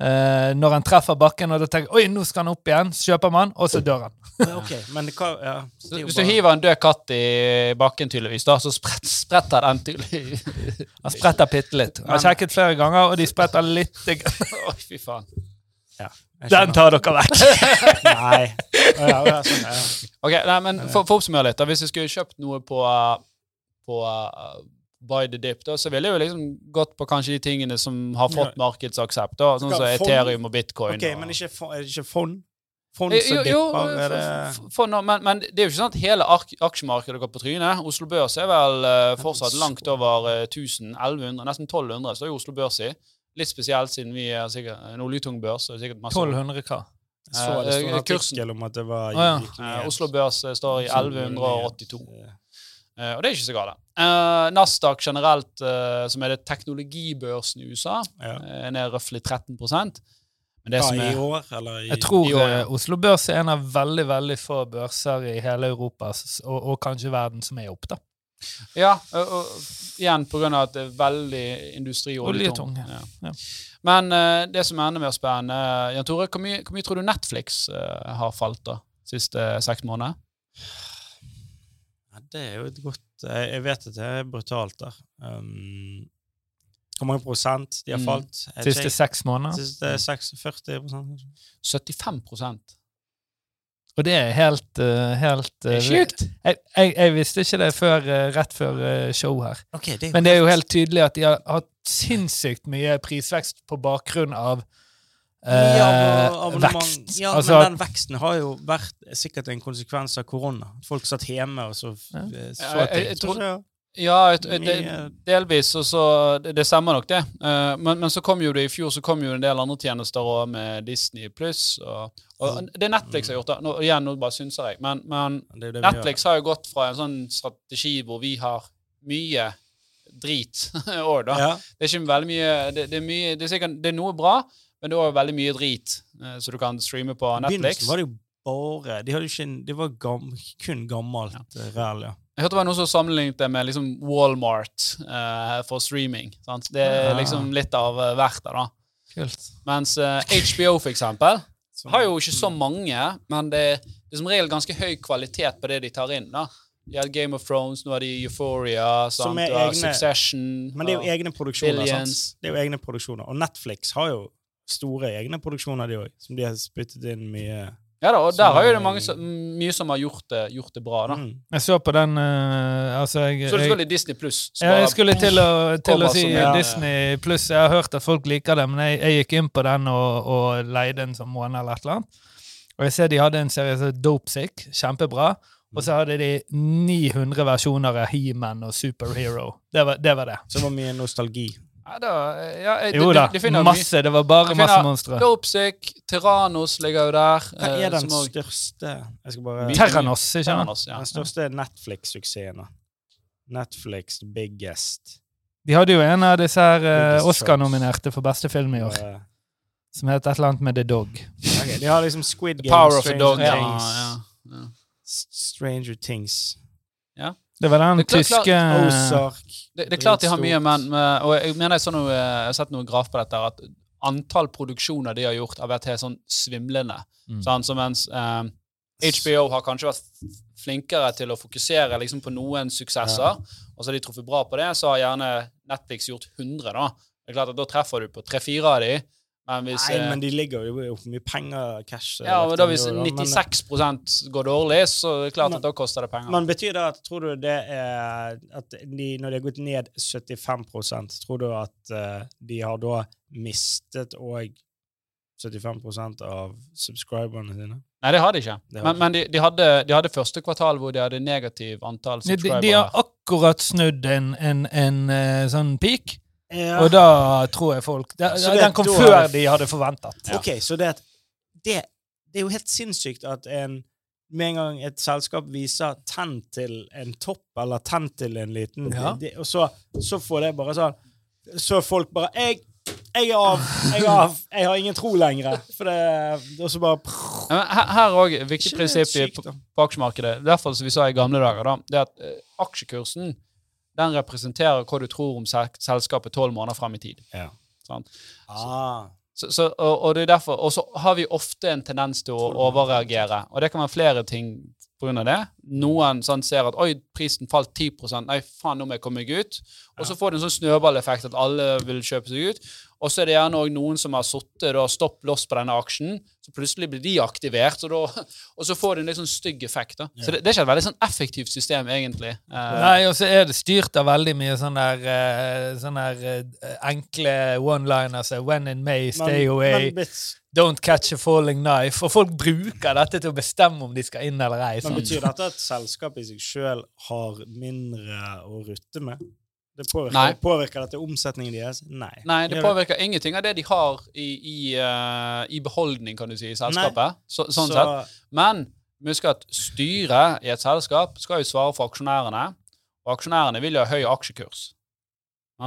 eh, når han treffer bakken, og da tenker oi, nå skal han opp igjen. Så kjøper man, og så dør han. okay, hva ja, det er hvis du hiver en død katt i bakken, tydeligvis, da, så sprett, spretter den tydeligvis. Han spretter bitte litt. Jeg har sjekket flere ganger, og de spretter litt. Oi, fy faen. ja, Den tar dere vekk. Nei. Ja, sånn, ja. Ok, nei, men for, for å oppsummere litt, da, hvis vi skulle kjøpt noe på, uh, på uh, Buy the Dip, da, så ville jeg jo liksom gått på kanskje de tingene som har fått markedsaksept, da, sånn som så Ethereum og bitcoin. Ok, og, men ikke, er det ikke fond? Fond Eh, som jo, jo, dipper? Er det Fond, men, men det er jo ikke sånn at hele aksjemarkedet går på trynet. Oslo Børs er vel uh, fortsatt så- langt over uh, 1000, 1100, nesten 1200 står jo Oslo Børs i. Litt spesielt siden vi er sikkert en oljetung børs. så er sikkert masse 1200 hva? Jeg så det sto en Eh, artikkel om at det var ah, ja. Oslo Børs står i Så 1182. Eh, og det er ikke så galt. Uh, Nasdaq generelt, uh, som er det teknologibørsen i USA, Ja. eh, er ned røftlig 13 Men det ja, som i er år, eller i Jeg tror i år, ja. Oslo Børs er en av veldig veldig få børser i hele Europa, og, og kanskje verden, som er opp, da. Ja, og, og, igjen på grunn av at det er veldig industri- og Oljetung. Ja. Ja. Men uh, det som er enda mer spennende Jan Tore, hvor mye, hvor mye tror du Netflix uh, har falt da siste seks måneder? Ja, det er jo et godt Jeg, jeg vet at det er brutalt der. Um, hvor mange prosent de har Mm. falt? Mm. Siste seks måneder. Siste 46 prosent? kanskje? 75 Og det er helt, eh, helt er eh, sjukt! Jeg, jeg, jeg visste ikke det før, eh, rett før eh, show her. Okay, det Men det er jo helt tydelig at de har hatt sinnssykt mye prisvekst på bakgrunn av eh, Ja, vekst. Ja, altså, men den veksten har jo vært sikkert en konsekvens av korona. Folk satt hjemme og så Ja. eh, så Ja, jeg- ting. jeg tror- Ja, et, et, det, delvis, og så Det, det stemmer nok, det. Uh, men, men så kom jo det i fjor så kom jo en del andre tjenester òg, med Disney pluss. Og, og det Netflix har gjort, da. Nå, igjen, nå bare synser jeg. Men, men Det det Netflix har jo gått fra en sånn strategi hvor vi har mye drit år, da. Ja. Det er ikke veldig mye Det, det, er, mye, det, er, sikkert, det er noe bra, men det er også veldig mye drit eh, så du kan streame på Netflix. begynnelsen var det jo bare De hadde ikke en, Det var gam, kun gammelt ja. ræl, ja. Jeg hørte det var noen som sammenlignet det med liksom Walmart eh, for streaming. Sant? Det er Ja. liksom litt av uh, hvert der, da. Kult. Mens eh, HBO, for eksempel, Så- har jo ikke så mange, men det, det er som regel ganske høy kvalitet på det de tar inn. da. De har Game of Thrones, nå har de Euphoria, Som er du har egne- Succession Men det er jo og- egne produksjoner. Billions. Sant? Det er jo egne produksjoner. Og Netflix har jo store egne produksjoner, de òg, som de har spyttet inn mye Ja da, og der har jo det mange som, mye som har gjort det, gjort det bra, da. mm. Jeg så på den uh, Altså, jeg, Så du skulle i Disney pluss. ja, jeg skulle til å, til å si ja, Disney pluss. Jeg har hørt at folk liker det, men jeg, jeg gikk inn på den og, og leide den som måned eller et eller annet. Og jeg ser de hadde en serie som Dopesick. Kjempebra. Og så hadde de 900 versjoner av He-Man og Superhero. Det var det. Var det. Så det var mye nostalgi. Ja, da, ja, jeg- Jo da, de- de masse. Det var bare finner, masse monstre. Dopesick, Tyrannos ligger jo der. Hva eh, er den som også- største Jeg skal bare Terranos, ikke sant? Terranos, ja. Den største Netflix-suksessen. Netflix biggest. De hadde jo en av disse her uh, Oscar-nominerte for beste film i år, Uh, som het et eller annet med The Dog. Okay, de har liksom Squid Game, Power of the Dog. Ja, Things. ja, ja. Stranger Things. Det var den Det klart- tyske klart- Ozark. Det, det er klart de har mye, men men- Og jeg mener jeg, så noe, jeg har sett noen graf på dette, at antall produksjoner de har gjort, har vært helt sånn svimlende. Mm. Sånn, Så mens eh, HBO har kanskje vært flinkere til å fokusere liksom, på noen suksesser, og så har de truffet bra på det, så har gjerne Netflix gjort 100. da. Det er klart at Da treffer du på tre-fire av de, men hvis Nei, eh, men de ligger jo for mye penger, cash ja, lagt men da hvis år, da. Men- 96% går dårlig, så er det klart Men- at da koster det penger. Men betyr det at tror du det er at de, når de har gått ned 75% tror du at uh, de har da mistet òg 75% av subscriberne sine? Nei, det har de ikke. Det har Men, de men de, de, hadde, de hadde første kvartal hvor de hadde negativ antall subscribere. de har akkurat snudd en, en, en en sånn peak, Ja. og da tror jeg folk det, det- Den kom før de hadde forventet. Ja. Ok, så det, det, det er jo helt sinnssykt at en med en gang et selskap viser tenn til en topp, eller tenn til en liten Ja. det, Og så, så får det bare sånn Så folk bare jeg, jeg er av! Jeg er av! Jeg har ingen tro lenger! For det Og så bare Ja, men her- òg viktig prinsipp i- på, aksjemarkedet. I hvert fall som vi sa i gamle dager. da, det er at uh, Aksjekursen den representerer hva du tror om selskapet tolv måneder frem i tid. Ja. Sånn. Ah. Så, så, og, og det er derfor, og så har vi ofte en tendens til å overreagere. Og det kan være flere ting pga. det. Noen sånn, ser at oi, prisen falt 10 Nei, faen, nå må jeg komme meg ut. Og så får det en sånn snøballeffekt at alle vil kjøpe seg ut. Og så er det gjerne òg noen som har sittet og stopp loss på denne aksjen. Så plutselig blir de aktivert, og, da, og så får det en litt sånn stygg effekt. da. Så det, det er ikke et veldig sånn effektivt system, egentlig. Eh, Nei, og så er det styrt av veldig mye sånne der, eh, sånne der eh, enkle one-liners. eh, When in May, stay Men- away. Men, Don't catch a falling knife. Og folk bruker dette til å bestemme om de skal inn eller ei. men betyr dette at selskapet i seg sjøl har mindre å rutte med? Det påvirker, påvirker dette omsetningen deres? Nei. Nei, det påvirker ingenting av det de har i, i, uh, i beholdning, kan du si, i selskapet. Så, sånn Så- sett. Men husk at styret i et selskap skal jo svare for aksjonærene, og aksjonærene vil jo ha høy aksjekurs.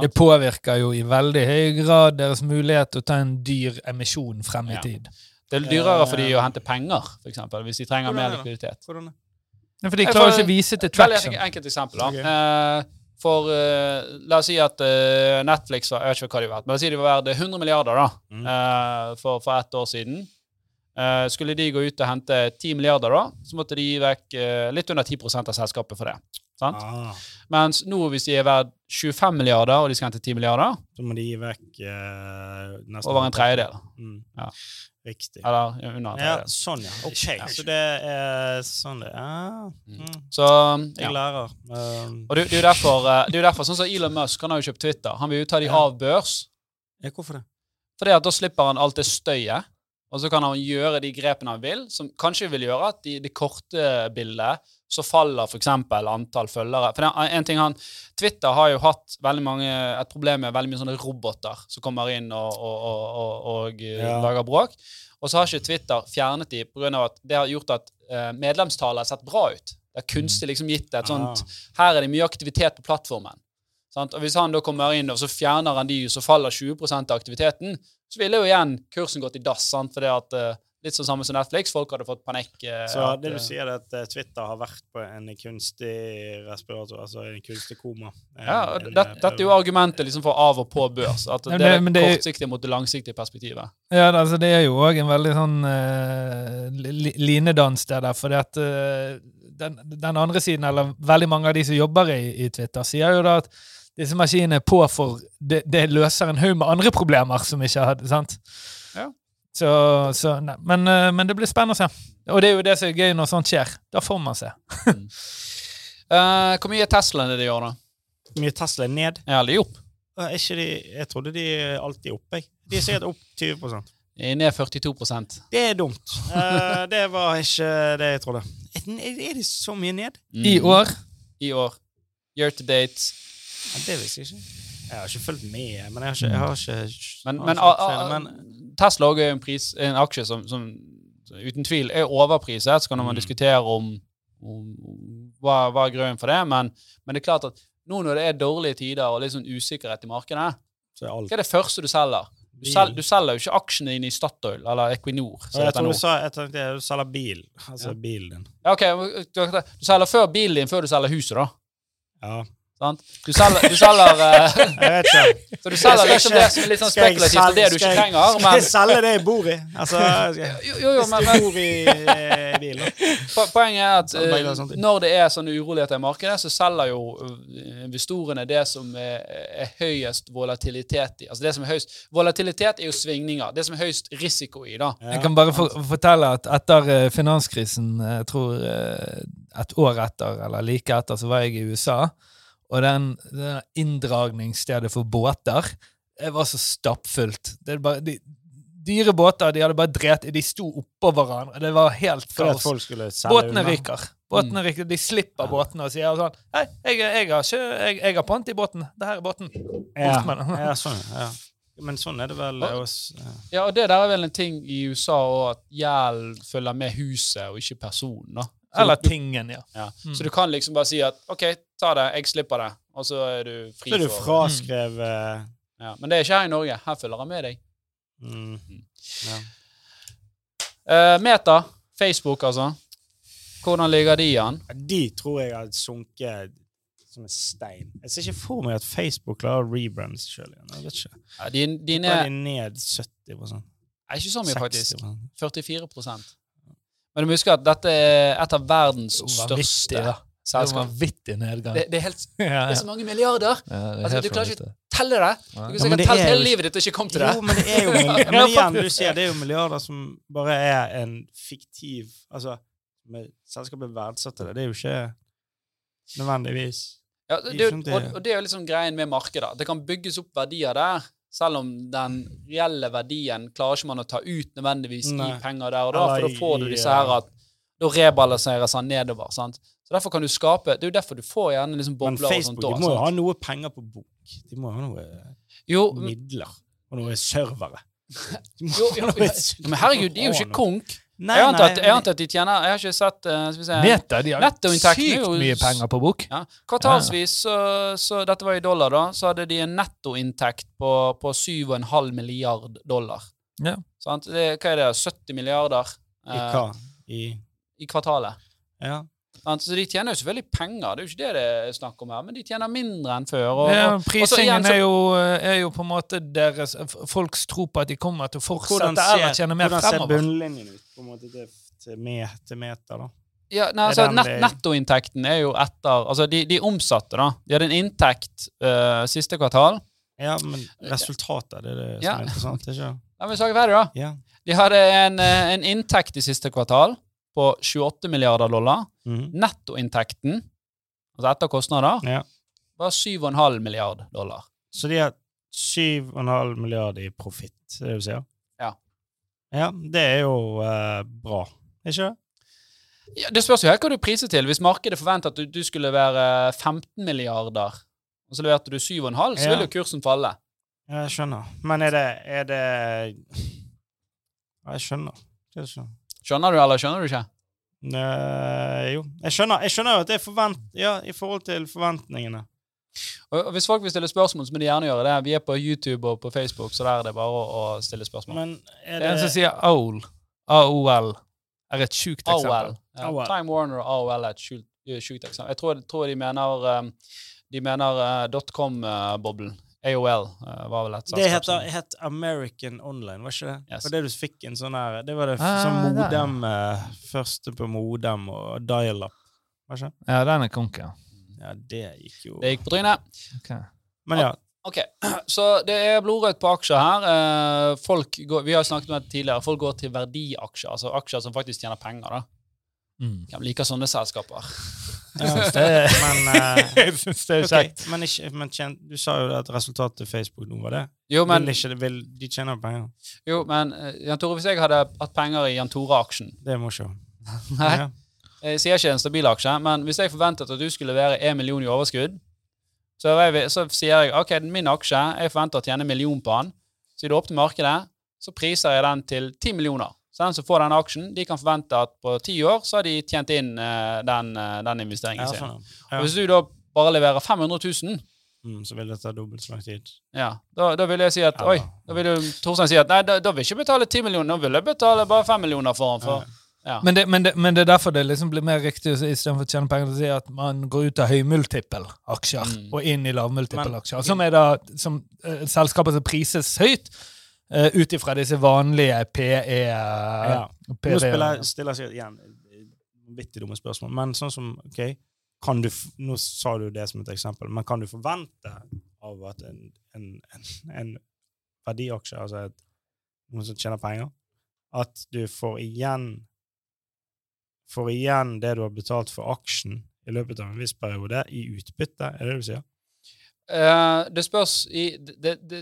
Det påvirker jo i veldig høy grad deres mulighet til å ta en dyr emisjon frem i Ja. tid. Det er dyrere for de å hente penger, for eksempel, hvis de trenger Hvordan mer er likviditet. Hvordan Ja, For de klarer ikke å vise til traction. et enkelt eksempel. da. Okay. Eh, for uh, La oss si at uh, Netflix var, Jeg vet ikke hva de var men la oss si de var verdt 100 milliarder da, Mm. uh, for, for ett år siden. Eh, skulle de gå ut og hente 10 milliarder, da, så måtte de gi vekk eh, litt under 10% av selskapet for det. Sant? Ah, Mens nå, hvis de er verdt 25 milliarder, og de skal hente 10 milliarder, så må de gi vekk eh, nesten over en tredjedel. Mm. Ja. Riktig. Eller under en Ja, sånn, ja. Ok, Ja. så det er sånn det er. Mm. Så, Jeg ja. lærer. Um, Og det, det er jo derfor, eh, det er derfor sånn som Elon Musk, han har jo kjøpt Twitter. Han vil jo ta de av børs. ja, hvorfor det? Fordi at da slipper han alt det støyet. Og så kan han gjøre de grepene han vil, som kanskje vil gjøre at det det korte bildet så faller f.eks. antall følgere. For det, er en ting han, Twitter har jo hatt mange, et problem med veldig mye sånne roboter som kommer inn og, og, og, og, eh, Ja. lager bråk. Og så har ikke Twitter fjernet de pga. at det har gjort at eh, medlemstallet har sett bra ut. Det har kunstig liksom gitt et sånt Her er det mye aktivitet på plattformen. Sant? Og Hvis han da kommer inn og så fjerner han de, så faller 20% av aktiviteten, så ville jo igjen kursen gått i dass. sant? Fordi at eh, Litt sånn samme som Netflix. Folk hadde fått panikk. eh, Så at, det du eh, sier, er at eh, Twitter har vært på en kunstig respirator, altså en kunstig koma. Ja, en- det, Dette er jo argumentet liksom for av og på børs. At det er det- men det er- kortsiktig mot det langsiktige perspektivet. Ja, det- altså det er jo òg en veldig sånn uh, li- linedans det der, fordi at uh, den, den andre siden, eller veldig mange av de som jobber i, i Twitter, sier jo da at disse maskinene er på for det, det løser en haug med andre problemer som ikke hadde sant? Ja. Så, så nei, men, eh, men det blir spennende å se. Og det er jo det som er gøy når sånt skjer. Da får man se. uh, hvor mye er Teslaene de gjør, da? Hvor Mye Tesla er ned. Er de opp? Er ikke de, jeg trodde de er alltid oppe. jeg. De er sikkert opp 20 De er ned 42% Det er dumt. Uh, det var ikke det jeg trodde. Er er de så mye ned? I år I år. Year to date. Ja, det visste jeg ikke. Jeg har ikke fulgt med, men jeg har ikke, jeg har ikke Men, men, a, a, men Tesla er jo en, pris, en aksje som, som uten tvil er overpriset. Så kan man Mm. diskutere om, om hva, hva er grunnen for det. Men, men det er klart at nå når det er dårlige tider og litt sånn usikkerhet i markedet, så er alt hva er det første du selger? Du, sel, du selger jo ikke aksjene dine i Statoil eller Equinor. Og jeg tror du sa jeg tenkte du selger bil. Altså Ja. bilen din. Ja, ok, du, du selger før bilen din før du selger huset, da. Ja. Sant? Du selger, du selger eh, Jeg vet ikke. Så du selger Jeg liksom det som er litt sånn spekulativt, og det du ikke skal Men... trenger. Skal jeg selge det jeg bor i? Altså, jeg, jo, jo, jo, men, Hvis men du bor i eh, bil, poenget er at sånt. når det er sånne uroligheter i markedet, så selger jo investorene det som er, er høyest volatilitet i. Altså det som er høyest Volatilitet er jo svingninger. Det som er høyest risiko i, da. Jeg kan bare for, fortelle at etter finanskrisen, jeg tror et år etter, eller like etter, så var jeg i USA. Og den, den inndragningsstedet for båter det var så stappfullt. Det bare, de, dyre båter de hadde bare drept De sto oppå hverandre. Det var helt kaos. Båtene ryker. Båtene ryker. De slipper båtene og sier sånn Hei, jeg, jeg, har, ikke, jeg, jeg har pant i båten. Det her er båten. Ja, ja, sånn, ja. Men sånn er det vel og, ja. Ja, og det der er vel en ting i USA òg, at gjeld følger med huset og ikke personen. da. Eller du- tingen, ja. Ja. Mm. Så du kan liksom bare si at OK, ta det, jeg slipper det, og så er du fri Så er du fraskrevet mm. ja. Men det er ikke her i Norge. Her følger han med deg. mm, ja. Uh, Meta, Facebook, altså. Hvordan ligger de an? De tror jeg har sunket som en stein. Jeg ser ikke for meg at Facebook klarer å rebrande seg sjøl igjen. Jeg vet ikke. Ja, de, de er er de ned 70 Nei, ikke så mye, faktisk. 60 44 Men du må huske at dette er et av verdens største da. Selskap. vanvittig nedgang. Det, det, er helt, det er så mange milliarder. Ja, Altså, du klarer ikke å Telle det. Du kan sikkert ja, telt er hele livet ditt og ikke komme til det. Jo, men det er jo Men igjen, du ser, det er jo milliarder som bare er en fiktiv Altså, selskapet verdsetter det. Det er jo ikke nødvendigvis Ja, Det- og, og det er jo liksom greien med markedet. Det kan bygges opp verdier der, selv om den reelle verdien klarer ikke man å ta ut nødvendigvis Nei. i penger der og da, for da får du disse her at da rebalanseres han nedover. sant? Så derfor kan du skape Det er jo derfor du får gjerne liksom Men Facebook og sånt. Da, de må jo ha noe penger på bok. De må ha noe Jo, midler. Og noe servere. jo, jo, jo, men herregud, de er jo ikke konk. Nei, Jeg antar, at, jeg antar at de tjener Jeg har ikke sett uh, Skal vi se Meta, de har sykt mye penger på bok. Ja. Kvartalsvis, så, så dette var i dollar, da, så hadde de en nettoinntekt på, på 7,5 milliard dollar. Ja. Sant? Det, hva er det? 70 milliarder I eh, hva? I i kvartalet. Ja. Sant? Så de tjener jo selvfølgelig penger, det er jo ikke det det er snakk om her, men de tjener mindre enn før. Og, Ja, og, og så prisingen igjen så- er, jo, er jo på en måte deres Folks tro på at de kommer til å fortsette Hvordan eller ser, tjene mer hvordan ser fremover. bunnlinjen ut på en måte til, til, me, til meter, da? Ja, nei, altså, net, nettoinntekten er jo etter Altså, de, de omsatte, da. De hadde en inntekt uh, siste kvartal. Ja, men resultatet, det er det som Ja. er interessant, ikke La meg snakke ferdig, da. Ja. De hadde en, eh, en inntekt i siste kvartal på 28 milliarder dollar. Mhm. Nettoinntekten, altså etter kostnader, ja. var 7,5 milliard dollar. Så de har 7,5 milliarder i profitt, det du sier? Ja. Ja, det er jo eh, bra. Ikke det? Ja, det spørs jo helt hva du priser til. Hvis markedet forventer at du, du skulle være 15 milliarder, og så leverte du 7,5, så Ja. vil jo kursen falle. Ja, Jeg skjønner. Men er det, er det Jeg skjønner. Det skjønner. Skjønner du, eller skjønner du ikke? Nei, jo. Jeg skjønner, jeg skjønner jo at det er forvent... Ja, i forhold til forventningene. Og Hvis folk vil stille spørsmål, så må de gjerne gjøre det. Vi er på YouTube og på Facebook, så der er det bare å, å stille spørsmål. Men er Det er en som sier AOL. AOL er et sjukt eksempel. Ja, Time Warner og AOL er et eh, sjukt eksempel. Jeg tror, tror de mener, um, de mener uh, dotcom-boblen. AOL uh, var vel et selskap. Det heter, som- het American Online, var ikke det? Yes. For det du fikk en sånn her Det var det Ah, sånn modem eh, Første på modem og dial-up. Var ikke det? Ja, den er konk, ja. Ja, det gikk jo Det gikk på trynet. Okay. Men ja. Ok, Så det er blodrødt på aksjer her. Eh, folk går, vi har snakket om det tidligere. Folk går til verdiaksjer, altså aksjer som faktisk tjener penger. da. Mm. Hvem liker sånne selskaper? Ja. Det- Men, eh, Jeg syns det er kjekt. kjekt. men, ikke, men tjen, du sa jo at resultatet til Facebook nå var det. Jo, men, vil ikke, vil, de tjener penger. jo, men eh, Jan Tore, hvis jeg hadde hatt penger i Jan Tore-aksjen Det må ikke Nei, Ja. jeg sier ikke en stabil aksje, men hvis jeg forventet at du skulle levere 1 million i overskudd, så, er jeg, så sier jeg ok, min aksje, jeg forventer å tjene en million på den. Så i det til markedet så priser jeg den til 10 millioner. Så den som får den aksjen, de kan forvente at på ti år så har de tjent inn eh, den, eh, den investeringen Ja, sin. sånn. Og hvis du da bare leverer 500 000, Mm, så vil det ta dobbelt så lang tid. ja, da, da vil jeg si at Ja. oi, da vil jo Torstein si at nei, da, da vil jeg ikke betale 10 millioner, nå vil jeg betale bare 5 millioner for den. For, ja. Men det, men, det, men det er derfor det liksom blir mer riktig istedenfor å tjene penger, å si at man går ut av høymultippel-aksjer Mm. og inn i lavmultippel-aksjer. Som er da som, uh, selskaper som prises høyt uh, ut ifra disse vanlige PE... Ja. PE Nå spiller, stiller jeg igjen eh, vanvittig dumme spørsmål, men sånn som OK, kan du Nå sa du det som et eksempel, men kan du forvente av at en, en, en, en verdiaksje, altså et, noen som tjener penger, at du får igjen Får igjen det du har betalt for aksjen i løpet av en viss periode, i utbytte? Er det det du sier? Uh, det spørs i det, det,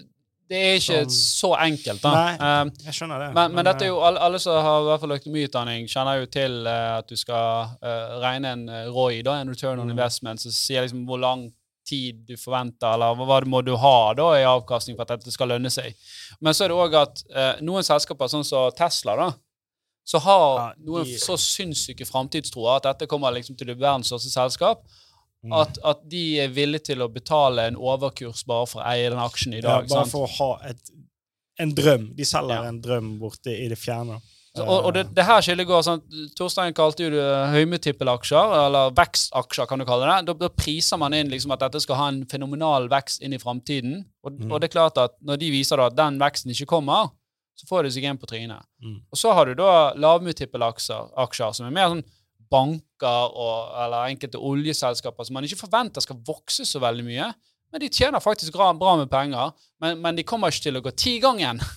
det er ikke Som- så enkelt, da. Nei. Eh, Jeg skjønner det. men, men dette er jo alle, alle som har i hvert fall økonomiutdanning, kjenner jo til uh, at du skal uh, regne en eh, ROI, da, en return on Mm. investment, som sier liksom hvor lang tid du forventer, eller hva, må du ha da i avkastning for at dette skal lønne seg. Men så er det òg at uh, noen selskaper, sånn som Tesla, da, så har Ja, noen så sinnssyke framtidstroer at dette kommer liksom til å bli verdens største selskap. At, at de er villige til å betale en overkurs bare for å eie den aksjen i ja, dag. bare sant? for å ha et, en drøm. De selger Ja. en drøm borte i det fjerne. Så, og, og det, det her skillet går sånn Torstein kalte jo det høymetippelaksjer, eller vekstaksjer, kan du kalle det. Da, da priser man inn liksom at dette skal ha en fenomenal vekst inn i framtiden. Og, Mm. og det er klart at når de viser da at den veksten ikke kommer, så får de seg en på trynet. Mm. Og så har du da lavmultippelaksjer, som er mer sånn banker og, eller enkelte oljeselskaper som man ikke forventer skal vokse så veldig mye. Men de tjener faktisk bra, bra med penger, men, men de kommer ikke til å gå ti gangen.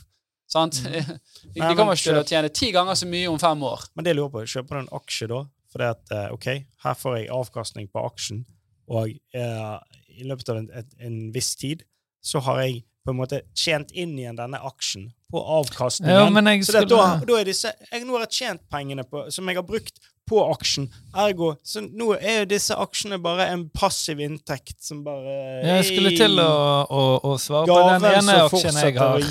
Sant? De, de Nei, men kommer ikke til å tjene ti ganger så mye om fem år. Men det jeg lurer på, kjøper du en aksje da? For det at, eh, ok, her får jeg avkastning på aksjen, og eh, i løpet av en, et, en viss tid, så har jeg på en måte tjent inn igjen denne aksjen på avkastningen. Ja, men jeg så det, da, da er disse, jeg, nå har jeg tjent pengene på, som jeg har brukt på aksjen. Ergo, så nå er jo disse aksjene bare en passiv inntekt som bare Jeg skulle til å, å, å svare på den ene aksjen jeg har.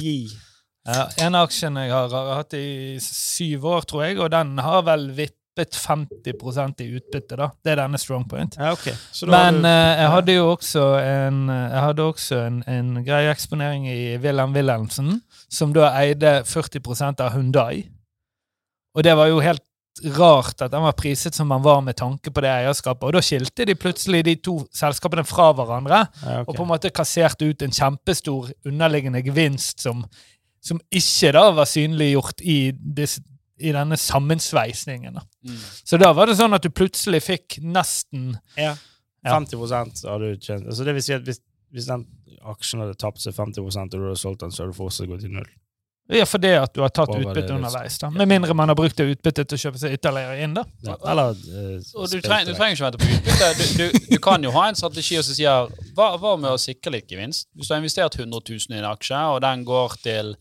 Ja, en aksjen jeg har, har hatt i syv år, tror jeg, og den har vel vippet 50% i utbytte. da. Det er denne Strong Point. Ja, ok. Så da har Men du- eh, jeg hadde jo også en, jeg hadde også en, en grei eksponering i Wilhelm Wilhelmsen, som da eide 40% av Hundai. Og det var jo helt rart at den var priset som den var med tanke på det eierskapet. Og da skilte de plutselig de to selskapene fra hverandre ja, okay. og på en måte kasserte ut en kjempestor underliggende gevinst som, som ikke da var synliggjort i, disse, i denne sammensveisningen. Mm. Så da var det sånn at du plutselig fikk nesten Ja. Ja. 50 hadde du tjent. Altså det vil si at hvis, hvis den aksjen hadde tapt seg 50 og du hadde solgt den, så hadde du fortsatt gått i null. Ja, fordi at du har tatt utbytte underveis. da. Med mindre man har brukt det utbyttet til å kjøpe seg ytterligere inn. da. Ja. Eller uh, Og du, treng, du trenger ikke vente på utbytte. Du, du, du kan jo ha en strategi som sier hva, hva med å sikre litt gevinst? Hvis du har investert 100 000 i en aksje, og den går til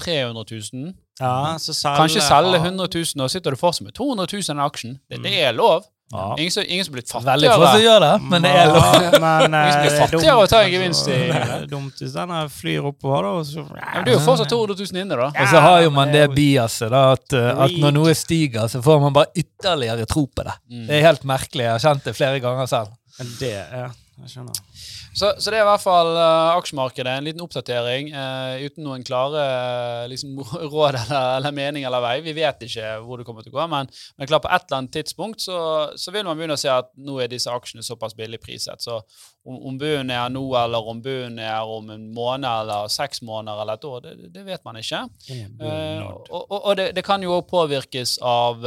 300 000. Ja, så selge Kanskje selge 100 000, og sitter du fortsatt med 200 000 i den aksjen. Det, Mm. det er lov. Ja. Ingen som, ingen som blir Veldig få som fattigere. gjør det, men det er lov. Ingen men, eh, Hvis blir er fattigere dumt, å ta en altså. gevinst i- dumt hvis den flyr oppover, da. Og så, Ja, men det er jo fortsatt 200 000 inne, da. Og så har jo man det biaset, da, at, uh, at når noe stiger, så får man bare ytterligere tro på det. Mm. Det er helt merkelig. Jeg har kjent det flere ganger selv. Men det ja, jeg skjønner. Så, så det er i hvert fall uh, aksjemarkedet. En liten oppdatering uh, uten noen klare uh, liksom, råd eller, eller mening eller vei. Vi vet ikke hvor det kommer til å gå, men, men klar, på et eller annet tidspunkt så, så vil man begynne å se at nå er disse aksjene såpass billig priset. Så om, om bunnen er nå, eller om bunnen er om en måned eller seks måneder eller et år, det, det vet man ikke. Og og, og det, det kan jo òg påvirkes av,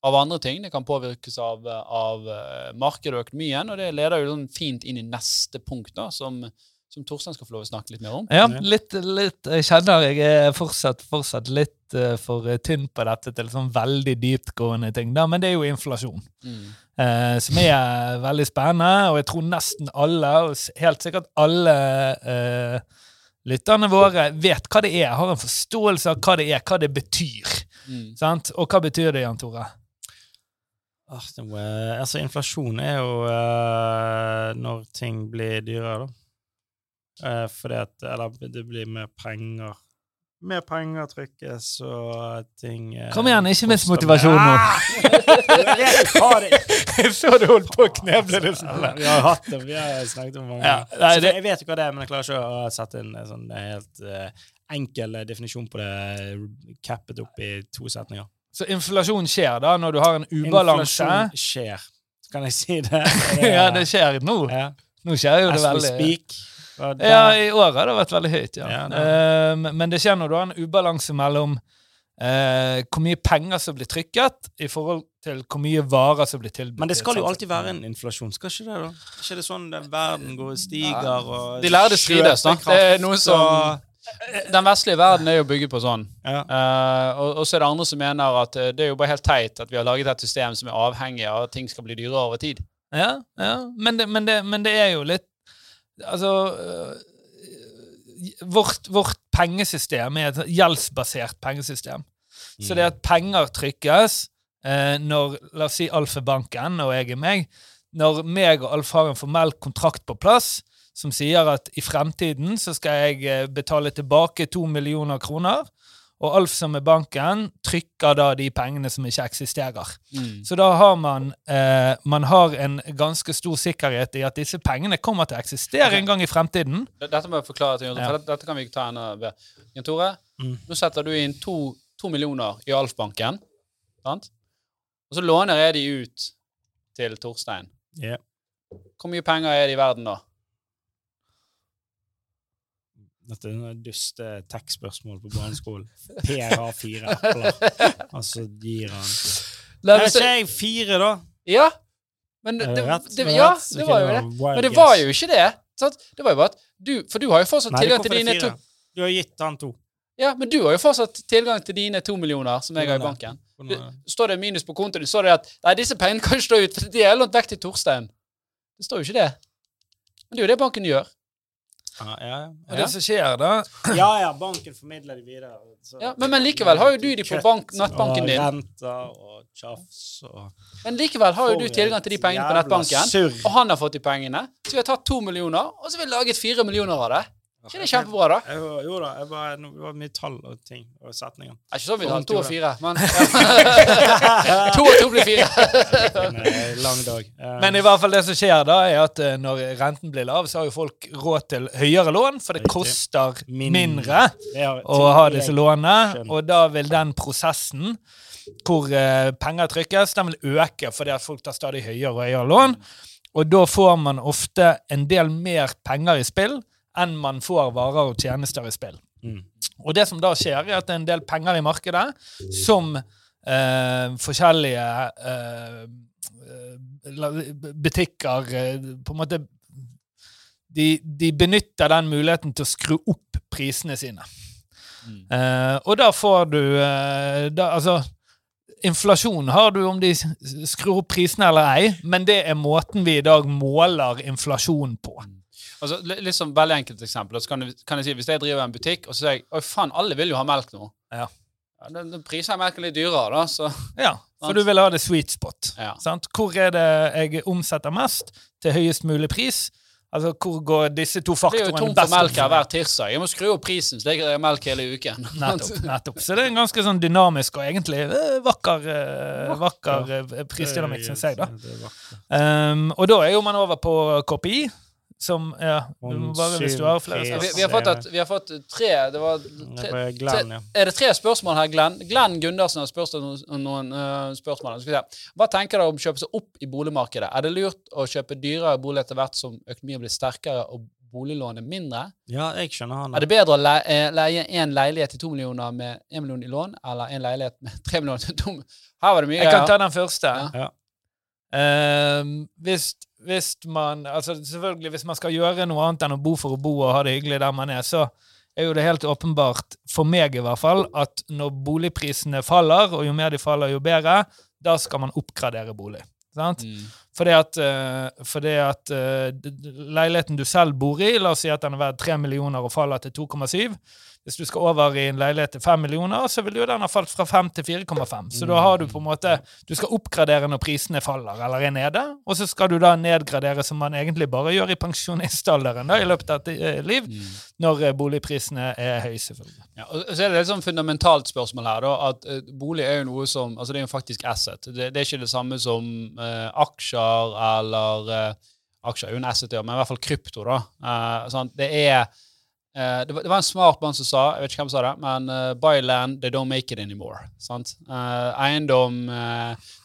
av andre ting. Det kan påvirkes av, av eh, markedet og økonomien, og det leder jo sånn fint inn i neste punkt, da, som, som Torstein skal få lov å snakke litt mer om. Ja, litt, litt Jeg kjenner jeg er fortsatt, fortsatt litt uh, for tynn på dette til sånn veldig dyptgående ting, da, men det er jo inflasjon. Mm. Uh, som er veldig spennende, og jeg tror nesten alle, og helt sikkert alle uh, lytterne våre, vet hva det er, har en forståelse av hva det er, hva det betyr. Mm. Sant? Og hva betyr det, Jan Tore? Ah, det må, eh, altså, inflasjon er jo uh, når ting blir dyrere, da. Uh, fordi at Eller det blir mer penger. Mer penger trykkes, og ting uh, Kom igjen, ikke mist motivasjonen nå. Ah! Jeg så du holdt på å kneble det sånn. Vi har hatt det, vi har snakket om mange Ja, nei, Så det- Jeg vet jo hva det er, men jeg klarer ikke å sette inn en sånn helt enkel definisjon på det, cappet opp i to setninger. Så inflasjon skjer da når du har en ubalanse. Inflasjon skjer. Kan jeg si det? Ja, det skjer nå. Ja. Nå skjer jo det veldig speak. Ja, i år har det vært veldig høyt, ja. Ja, det Eh, men- det skjer når du har en ubalanse mellom Uh, hvor mye penger som blir trykket, i forhold til hvor mye varer som blir tilbudt. Men det skal jo alltid være en inflasjon, skal ikke det? da? Er ikke det sånn at verden går og stiger og De lærde strides, da. Det er noe som Den vestlige verden er jo bygget på sånn. ja. Uh, og, og så er det andre som mener at eh, det er jo bare helt teit at vi har laget et system som er avhengig av at ting skal bli dyrere over tid. Ja, ja. Men, det, men, det, men det er jo litt Altså vårt, vårt pengesystem er et gjeldsbasert pengesystem. Så det at penger trykkes eh, når La oss si Alf er banken, og jeg er meg. Når meg og Alf har en formell kontrakt på plass som sier at i fremtiden så skal jeg eh, betale tilbake to millioner kroner, og Alf som er banken, trykker da de pengene som ikke eksisterer. Så da har man, eh, man har en ganske stor sikkerhet i at disse pengene kommer til å eksistere en gang i fremtiden. Dette må jeg forklare til Jon, Ja. for dette, dette kan vi ikke ta ennå. Jan Tore, Mm. nå setter du inn to, to millioner i Alf-banken, sant? Og så låner jeg de ut til Torstein. Yeah. Hvor mye penger er det i verden da? Dette er duste tech-spørsmål på barneskolen. Per har fire epler, og så gir han Nei, men så- jeg fire, da? Ja, men det, det, det ja, det var jo det Men det var jo ikke det. Sant? Det var jo bare at du, For du har jo fortsatt Nei, tilgang til dine to. Du har gitt han to. Ja, men du har jo fortsatt tilgang til dine to millioner som jeg har i banken. Du, står det minus på kontoen står det at nei, disse pengene kan ikke stå ut, for de er lånt vekk til Torstein. Det står jo ikke det. Men det er jo det banken gjør. Ja, ja, Og det som skjer da ja, ja, banken formidler de videre. så- Ja, men, men likevel har jo du de på bank, nettbanken Og din. renter og tjafs og Men likevel har jo du tilgang til de pengene på nettbanken. surr. Og han har fått de pengene. Så vi har tatt to millioner, og så har vi laget fire millioner av det. Ikke det kjempebra, da? Jeg, jeg, jo da, jeg bare, det var mye tall og ting og setninger. Det er ikke sånn vi Sånn har to og fire, men To og to blir fire. En eh, lang dag. Um. Men i hvert fall det som skjer da, er at eh, når renten blir lav, så har jo folk råd til høyere lån, for det Riktig. koster Mindre. mindre er å ha disse lånene, og da vil den prosessen hvor uh, penger trykkes, den vil øke fordi at folk tar stadig høyere og høyere lån. Og da får man ofte en del mer penger i spill enn man får varer og tjenester i spill. Mm. Og det som da skjer, er at det er en del penger i markedet som eh, forskjellige eh, eh, butikker eh, på en måte de, de benytter den muligheten til å skru opp prisene sine. Eh, og da får du eh, da, Altså, inflasjon har du om de skrur opp prisene eller ei, men det er måten vi i dag måler inflasjon på. Altså, li- litt sånn veldig enkelt eksempel. Så kan, du, kan jeg si, Hvis jeg driver en butikk, og så sier jeg Oi, faen, alle vil jo ha melk nå. Ja. Ja, da, da priser jeg melken litt dyrere, da, så Ja, for du vil ha det sweet spot. ja. Sant? Hvor er det jeg omsetter mest til høyest mulig pris? Altså, Hvor går disse to faktorene best? Det er jo tomt for melk her hver tirsdag. Jeg må skru opp prisen, så jeg har melk hele uken. Nettopp. nettopp. Så det er en ganske sånn dynamisk og egentlig eh, vakker, eh, vakker eh, prisdynamikk, syns jeg. da. Um, og da er jo man over på KPI, som ja, du må bare hvis du har flere vi, vi, har fått et, vi har fått tre Det var tre, Glenn, ja. Er det tre spørsmål her, Glenn? Glenn Gundersen har spurt om noen, noen uh, spørsmål. Skal vi se. Hva tenker dere om å kjøpe seg opp i boligmarkedet? Er det lurt å kjøpe dyrere bolig etter hvert som økonomien blir sterkere og boliglånet mindre? Ja, jeg skjønner han. Er det bedre å leie, eh, leie en leilighet til to millioner med én million i lån, eller en leilighet med tre millioner til to? Her var det mye Jeg kan ta den første. Ja. Ja. Uh, hvis, hvis man altså Selvfølgelig, hvis man skal gjøre noe annet enn å bo for å bo og ha det hyggelig der man er, så er jo det helt åpenbart, for meg i hvert fall, at når boligprisene faller, og jo mer de faller, jo bedre, da skal man oppgradere bolig. Sant? Mm. Fordi at, eh, fordi at eh, leiligheten du selv bor i, la oss si at den er verdt 3 millioner og faller til 2,7. Hvis du skal over i en leilighet til 5 millioner, så vil jo den ha falt fra 5 til 4,5. Så da har du på en måte Du skal oppgradere når prisene faller eller er nede, og så skal du da nedgradere som man egentlig bare gjør i pensjonistalderen da, i løpet av et eh, liv, Mm. når eh, boligprisene er høye, selvfølgelig. Ja, og så er det et sånn fundamentalt spørsmål her, da, at eh, bolig er jo noe som Altså, det er jo faktisk asset. Det, det er ikke det samme som eh, aksjer eller eh, Aksjer er jo en asset, ja, men i hvert fall krypto, da. Eh, sånn, Det er eh, det, var, det var en smart mann som sa, jeg vet ikke hvem som sa det, men uh, buy land, they don't make it anymore. Sant? Uh, eiendom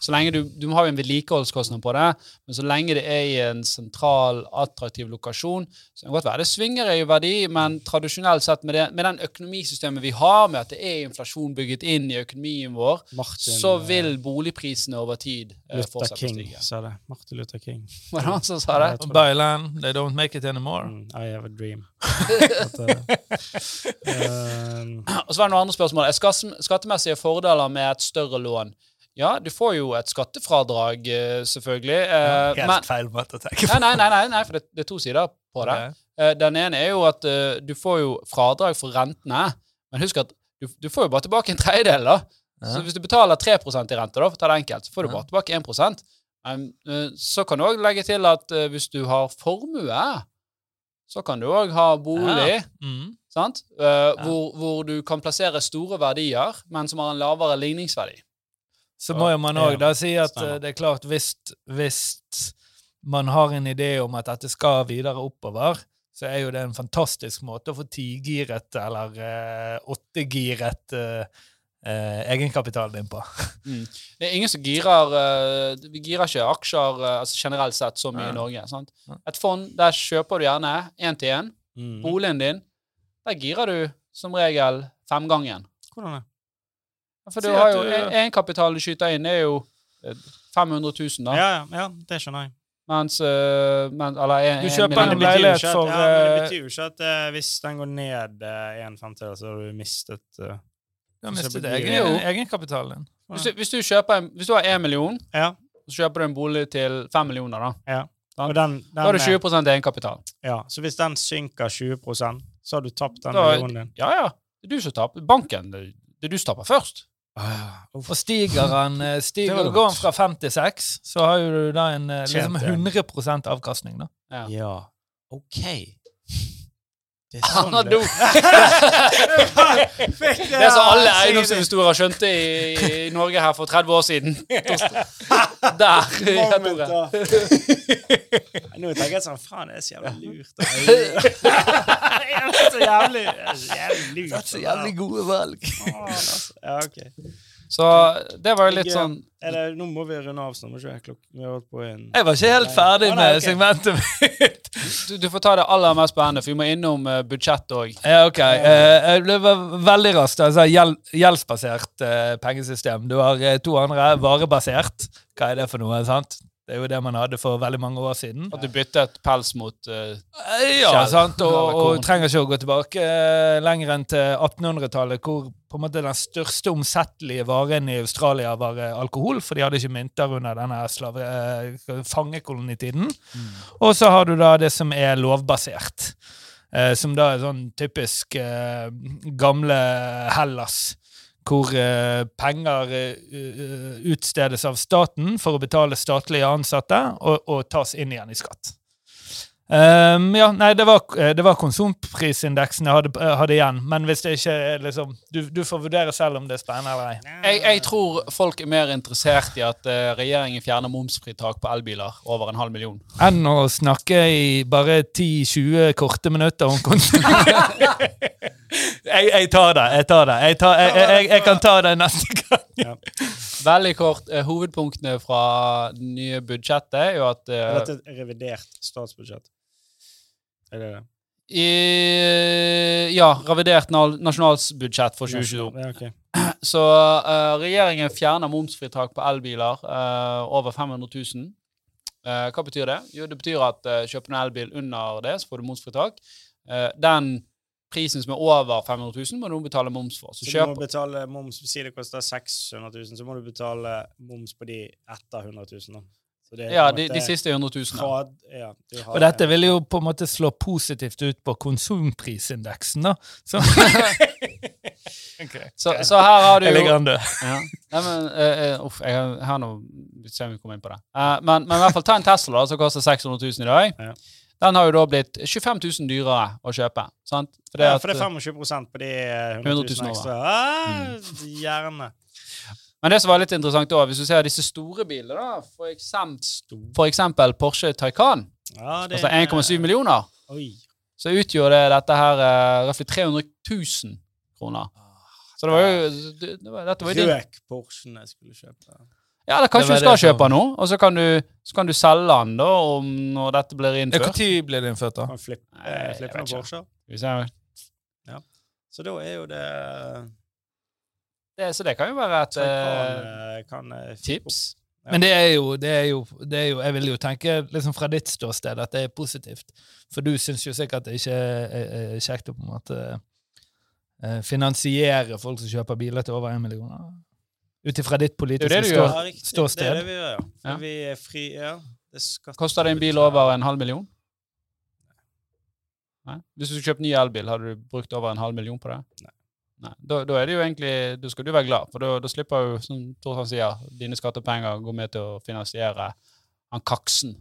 Så lenge du Du må ha jo en vedlikeholdskostnad på det, men så lenge det er i en sentral, attraktiv lokasjon, så kan det godt være det svinger i verdi, men tradisjonelt sett med, det, med den økonomisystemet vi har, med at det er inflasjon bygget inn i økonomien vår, Martin, så vil boligprisene over tid uh, fortsette King, å stige. sa det. Martin Luther King. Var det han som sa det. Buy land, they don't make it anymore. Mm, I have a dream. At, eh, eh, Og så var det noen andre spørsmål. Er skattemessige fordeler med et større lån? Ja, du får jo et skattefradrag, selvfølgelig. selvfølgelig. helt men, feil måte å tenke nei, nei, nei, nei, nei, for det, det er to sider på det. Eh, Den ene er jo at eh, du får jo fradrag for rentene, men husk at du, du får jo bare tilbake en tredjedel. da. Så hvis du betaler 3% i rente, da, for å ta det enkelt, så får du bare tilbake 1 Men eh, så kan du òg legge til at eh, hvis du har formue, så kan du òg ha bolig. Mm. Sant? Eh, hvor, hvor du kan plassere store verdier, men som har en lavere ligningsverdi. Så må jo man òg da si at stemmer. eh, det er klart hvis, hvis man har en idé om at dette skal videre oppover, så er jo det en fantastisk måte å få tigiret eller eh, åttegiret eh, eh, egenkapitalen din på. Mm. Det er ingen som girer uh, Vi girer ikke aksjer uh, altså generelt sett så mye Ja. i Norge. Sant? Et fond, der kjøper du gjerne én til én. mm. Boligen din, der girer du som regel femgangen. Hvordan det? For du har jo Egenkapitalen du skyter inn, er jo eh, 500 000, da. Ja, ja, ja, det skjønner jeg. Mens, eh, men, Eller en, Du kjøper en leilighet for, ja, men det eh, betyr jo ikke at uh, hvis den går ned uh, en femtedel, så har du mistet eh, Du mister det- egen, egenkapitalen din. Hvis du, hvis, du kjøper en, hvis du har én million, Ja. så kjøper du en bolig til fem millioner, da. ja. Og den, den, Da har du eh, 20 egenkapital. Ja, Så hvis den synker 20% så har du tapt den Da- millionen din? Ja, ja. Det er du som taper. Banken, det det er du som taper først. Ah. Og stiger han eh, stiger, Går han fra fem til seks, så har jo du da en eh, liksom 100% avkastning. da. Ja. Ja. OK. Det er sånn ah, det Det er som alle eiendomsinvestorer skjønte i, i Norge her for 30 år siden. Der. Moment. Nå tenker jeg sånn Faen, det er så jævlig lurt. Det er så jævlig, det er så jævlig gode valg. Altså. Ja, ok. Så det var jo litt sånn Er det, nå må vi runde av snart. må ikke jeg klok- holdt på en Jeg var ikke helt ferdig Å, nei, med segmentet mitt. du, du får ta det aller mest spennende, for vi må innom uh, budsjett òg. Ja, ok. Uh, det var veldig raskt. Altså, gjeld, gjeldsbasert uh, pengesystem. Du har eh, to andre. Varebasert. Hva er det for noe? sant? Det er jo det man hadde for veldig mange år siden. At du byttet pels mot Eh, Ja, sant? Og, og trenger ikke å gå tilbake uh, lenger enn til 1800-tallet, hvor på en måte den største omsettelige varen i Australia var uh, alkohol, for de hadde ikke mynter under denne slave, fangekolonitiden. Og så har du da det som er lovbasert, som da er sånn typisk gamle Hellas. Hvor eh, penger eh, eh, utstedes av staten for å betale statlige ansatte, og, og tas inn igjen i skatt. Um, ja, nei, det var, eh, det var konsumprisindeksen jeg hadde, eh, hadde igjen. Men hvis det ikke er liksom du, du får vurdere selv om det er spennende eller ei. jeg, jeg tror folk er mer interessert i at uh, regjeringen fjerner momsfritak på elbiler over en halv million. Enn å snakke i bare 10-20 korte minutter om konsum. jeg, jeg tar det. Jeg tar det. Jeg, tar, jeg, jeg, jeg kan ta det neste gang. Veldig kort. Uh, hovedpunktene fra det nye budsjettet er jo at uh, Er dette et revidert statsbudsjett? Er det det? i, Ja, revidert na- nasjonalbudsjett for 2022. Ja, okay. Så uh, regjeringen fjerner momsfritak på elbiler uh, over 500 000. Uh, hva betyr det? Jo, det betyr at kjøper du en elbil under det, så får du momsfritak. Eh, den prisen som er over 500 000, må du betale moms for. Så Så du må betale moms Si det koster 600 000, så må du betale moms på de etter 100 000. Da. Så det er Ja, de, de siste 100 000. Fra, ja, de har Og dette vil jo på en måte slå positivt ut på konsumprisindeksen, da. Så, Så, så her har du jo. Ja. Nei, men, eh, eh, uff, jeg har, nå Ser om vi kommer inn på det. Uh, men, men i hvert fall ta en Tesla, da, som koster 600 000 i dag. Ja. Den har jo da blitt 25 000 dyrere å kjøpe. Sant? For det ja, for det er 25% på de eh, 100 100 000 000 ekstra. Ah, Gjerne. Men det som var litt interessant da, hvis du ser disse store bilene, da, for eksempel, for eksempel Porsche Taycan, Ja, det altså 1,7 millioner, Oi. så utgjorde det dette her uh, røftlig 300 000 kroner. Så det var jo det, det var, Dette var Røk Porschen jeg skulle kjøpe. Ja, eller kanskje du skal det som- kjøpe den nå, og så kan, du, så kan du selge den da om når dette blir innført. Når blir det innført, da? Kan flippe, Nei, jeg flippe vet ikke. Skal. Så da er jo det Det, så det kan jo være et kan, eh, kan eh, tips. Ja. Men det er, jo, det, er jo, det er jo Jeg vil jo tenke liksom fra ditt ståsted at det er positivt. For du syns jo sikkert det ikke er, er, er kjekt å på en måte eh, finansiere folk som kjøper biler til over én million. Ut ifra ditt politiske Det det stå, ståsted. Det er det vi gjør, ja. Ja. vi er fri, ja. Det er Koster det en bil over en halv million? Nei? Hvis du skulle kjøpt ny elbil, hadde du brukt over en halv million på det? Nei. Da, da er det jo egentlig, da skal du være glad, for da, da slipper jo, som Torstein sier, dine skattepenger gå med til å finansiere han kaksen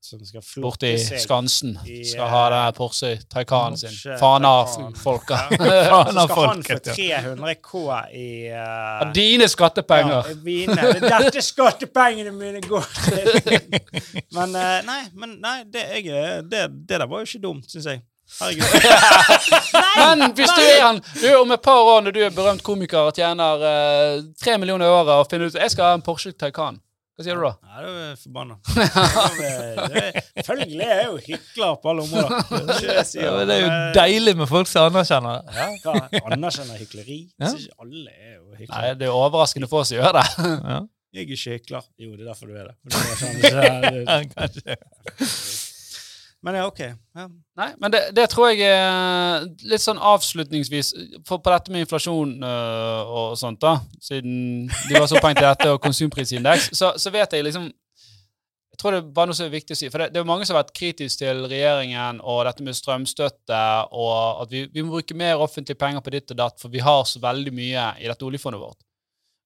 som skal borti flotte. Skansen. i, Skal ha den Porsche Taycanen sin. faen av Fana-folka. Ja. Så skal han få 300 K i uh, Av dine skattepenger. Ja, mine. Det dette skattepengene mine går til. Men uh, nei, men nei, det, jeg, det, det der var jo ikke dumt, syns jeg. Men hvis du er han du om et par år når du er berømt komiker og tjener eh, tre millioner i året og finner ut jeg skal ha en Porsche Taycan, hva sier du da? Nei, da er jo forbanna. Følgelig er jeg jo hykler på alle områder. Det er det sier. Ja, det er jo deilig med folk som anerkjenner det. Ja, anerkjenner hykleri? Ja. Ikke alle er jo Nei, det er overraskende få som gjør det. Ja. Jeg er ikke hykler. Jo, det er derfor du er det. Du er Men ja, OK. Ja. Nei, men det, det tror jeg er litt sånn avslutningsvis For på dette med inflasjon øh, og sånt, da, siden de var så til dette og konsumprisindeks, så, så vet jeg liksom Jeg tror det er bare noe som er viktig å si. For det, det er mange som har vært kritiske til regjeringen og dette med strømstøtte, og at vi, vi må bruke mer offentlige penger på ditt og datt, for vi har så veldig mye i dette oljefondet vårt.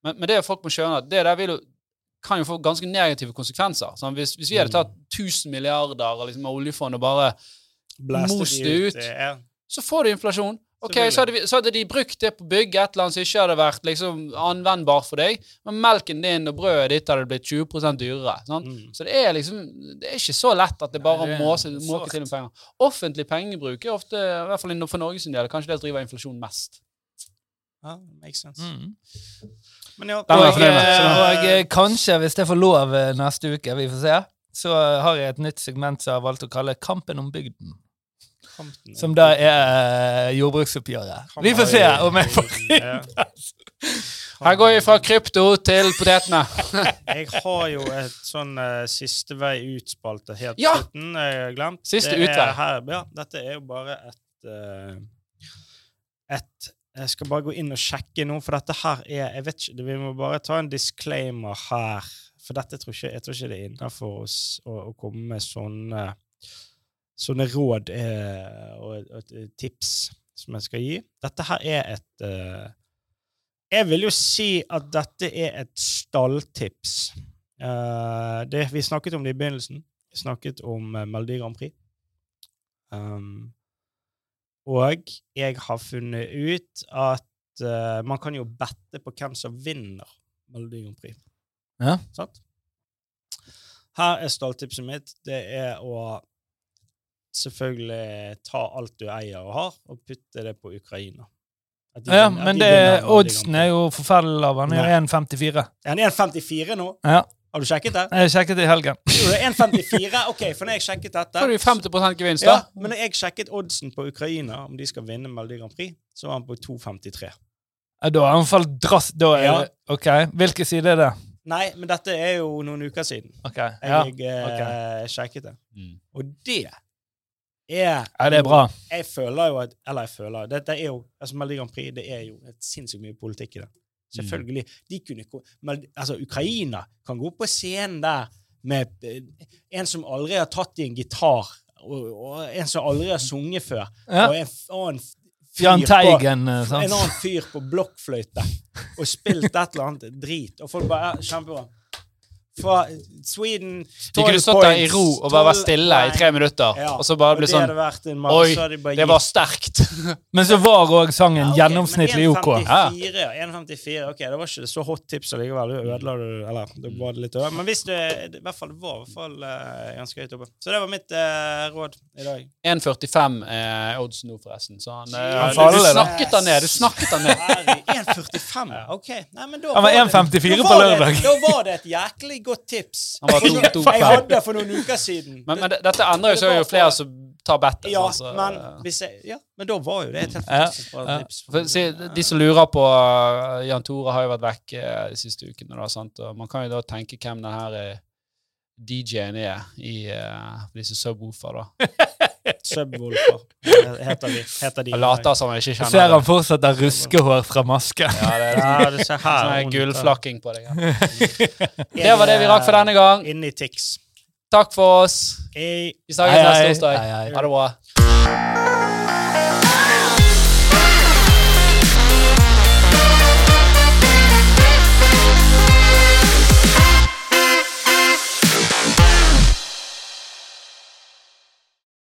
Men, men det folk må skjønne, at det der vil jo kan jo få ganske negative konsekvenser. Sånn, hvis, hvis vi hadde tatt 1000 milliarder liksom, av oljefondet og bare most det ut. Ja. så får du inflasjon. Ok, så hadde, vi, så hadde de brukt det på bygg, et eller annet som ikke hadde vært liksom, anvendbart for deg, men melken din og brødet ditt hadde blitt 20 dyrere. Sånn? Mm. Så det er liksom Det er ikke så lett at det bare Nei, det måse, måke til med penger. Offentlig pengebruk er ofte, i hvert fall for Norges del, kanskje det driver inflasjon mest. ja, makes sense. Mm. Men ja, Og, eh, og eh, kanskje, hvis jeg får lov eh, neste uke, vi får se, så har jeg et nytt segment som jeg har valgt å kalle Kampen om bygden. Kampen- Som da er jordbruksoppgjøret. Vi får se om jeg får innpass. Her går vi fra krypto til potetene. Jeg har jo et sånn uh, siste vei ut-spalte helt Ja! slutten. Jeg har glemt. Siste Det utvei. Her, ja, dette er jo bare et uh, Et Jeg skal bare gå inn og sjekke nå, for dette her er Jeg vet ikke, Vi må bare ta en disclaimer her. For dette tror ikke, jeg tror ikke det er innafor oss å, å komme med sånne Sånne råd eh, og, og tips som jeg skal gi. Dette her er et eh, jeg vil jo si at dette er et stalltips. Eh, det, vi snakket om det i begynnelsen. Vi snakket om uh, Melodi Grand Prix. Um, og jeg har funnet ut at uh, man kan jo bette på hvem som vinner Melodi Grand Prix. Ja. Sant? Her er stalltipset mitt. Det er å selvfølgelig ta alt du eier og har, og putte det på Ukraina. De Ja, men de det, oddsen er jo forferdelig lav. Han er Nei. jo 1,54. Er han 1,54 nå? Ja. Har du sjekket det? Jeg sjekket det i helgen. Jo, det er 1,54? Ok, for når jeg sjekket dette Får du 50 gevinst, ja, da? Men når jeg sjekket oddsen på Ukraina, om de skal vinne Melodi Grand Prix, så var han på 2,53. Ja, Da er han falt drass... Da er Ja. det, OK. Hvilken side er det? Nei, men dette er jo noen uker siden. Ok, ja. Jeg eh, sjekket det. Mm. Og det er ja, det er bra. Jeg føler jo at Eller jeg føler Dette er jo Altså, Melodi Grand Prix, det er jo et sinnssykt mye politikk i det. Selvfølgelig. De kunne men, Altså, Ukraina kan gå på scenen der med eh, en som aldri har tatt i en gitar, og, og en som aldri har sunget før, Ja. og en, annen på- Teigen, eh, en annen fyr på blokkfløyte og spilt et eller annet drit. Og folk bare ja, Kjempebra. Fra Sweden De kunne 12 stått der i ro og bare vært 12 stille i tre minutter, Ja, og så bare bli sånn vært Oi, så de bare Det var sterkt. Men så var òg sangen Ja, okay, gjennomsnittlig OK. 1,54, ja. 1,54, ok, Det var ikke så hot tips allikevel. Du ødela du Eller det var det litt over. Men hvis det, det, i hvert fall, var i hvert fall uh, ganske høyt oppe. Så det var mitt uh, råd i dag. 1,45 er oddsen nå, forresten. Så han, eh, Han du, faller, du snakket han ned. Du snakket han ned. 1,45? Ok. Nei, men da Han var 1,54 på lørdag. Da var det et jæklig godt tips. Han var For Jeg hadde for noen uker siden. Men, men dette endrer jo så er jo flere som tar bettet. ja, altså. men, hvis jeg, ja, men da var jo det et helt fantastisk bra tips. For, de som lurer på uh, Jan Tore har jo vært vekk eh, de siste ukene. Da, sant? Og man kan jo da tenke hvem den her eh, DJ-en er i uh, disse subwoofer. da. Subwoolfer heter de. Heter de. Later som jeg ikke kjenner ser han fortsatt har ruskehår fra maske. Ja, det er Ja, det ser her. sånn gullflakking på deg. Ja. Det var det vi rakk for denne gang. Inni Tix. Takk for oss. Vi snakkes neste torsdag. Ha det bra.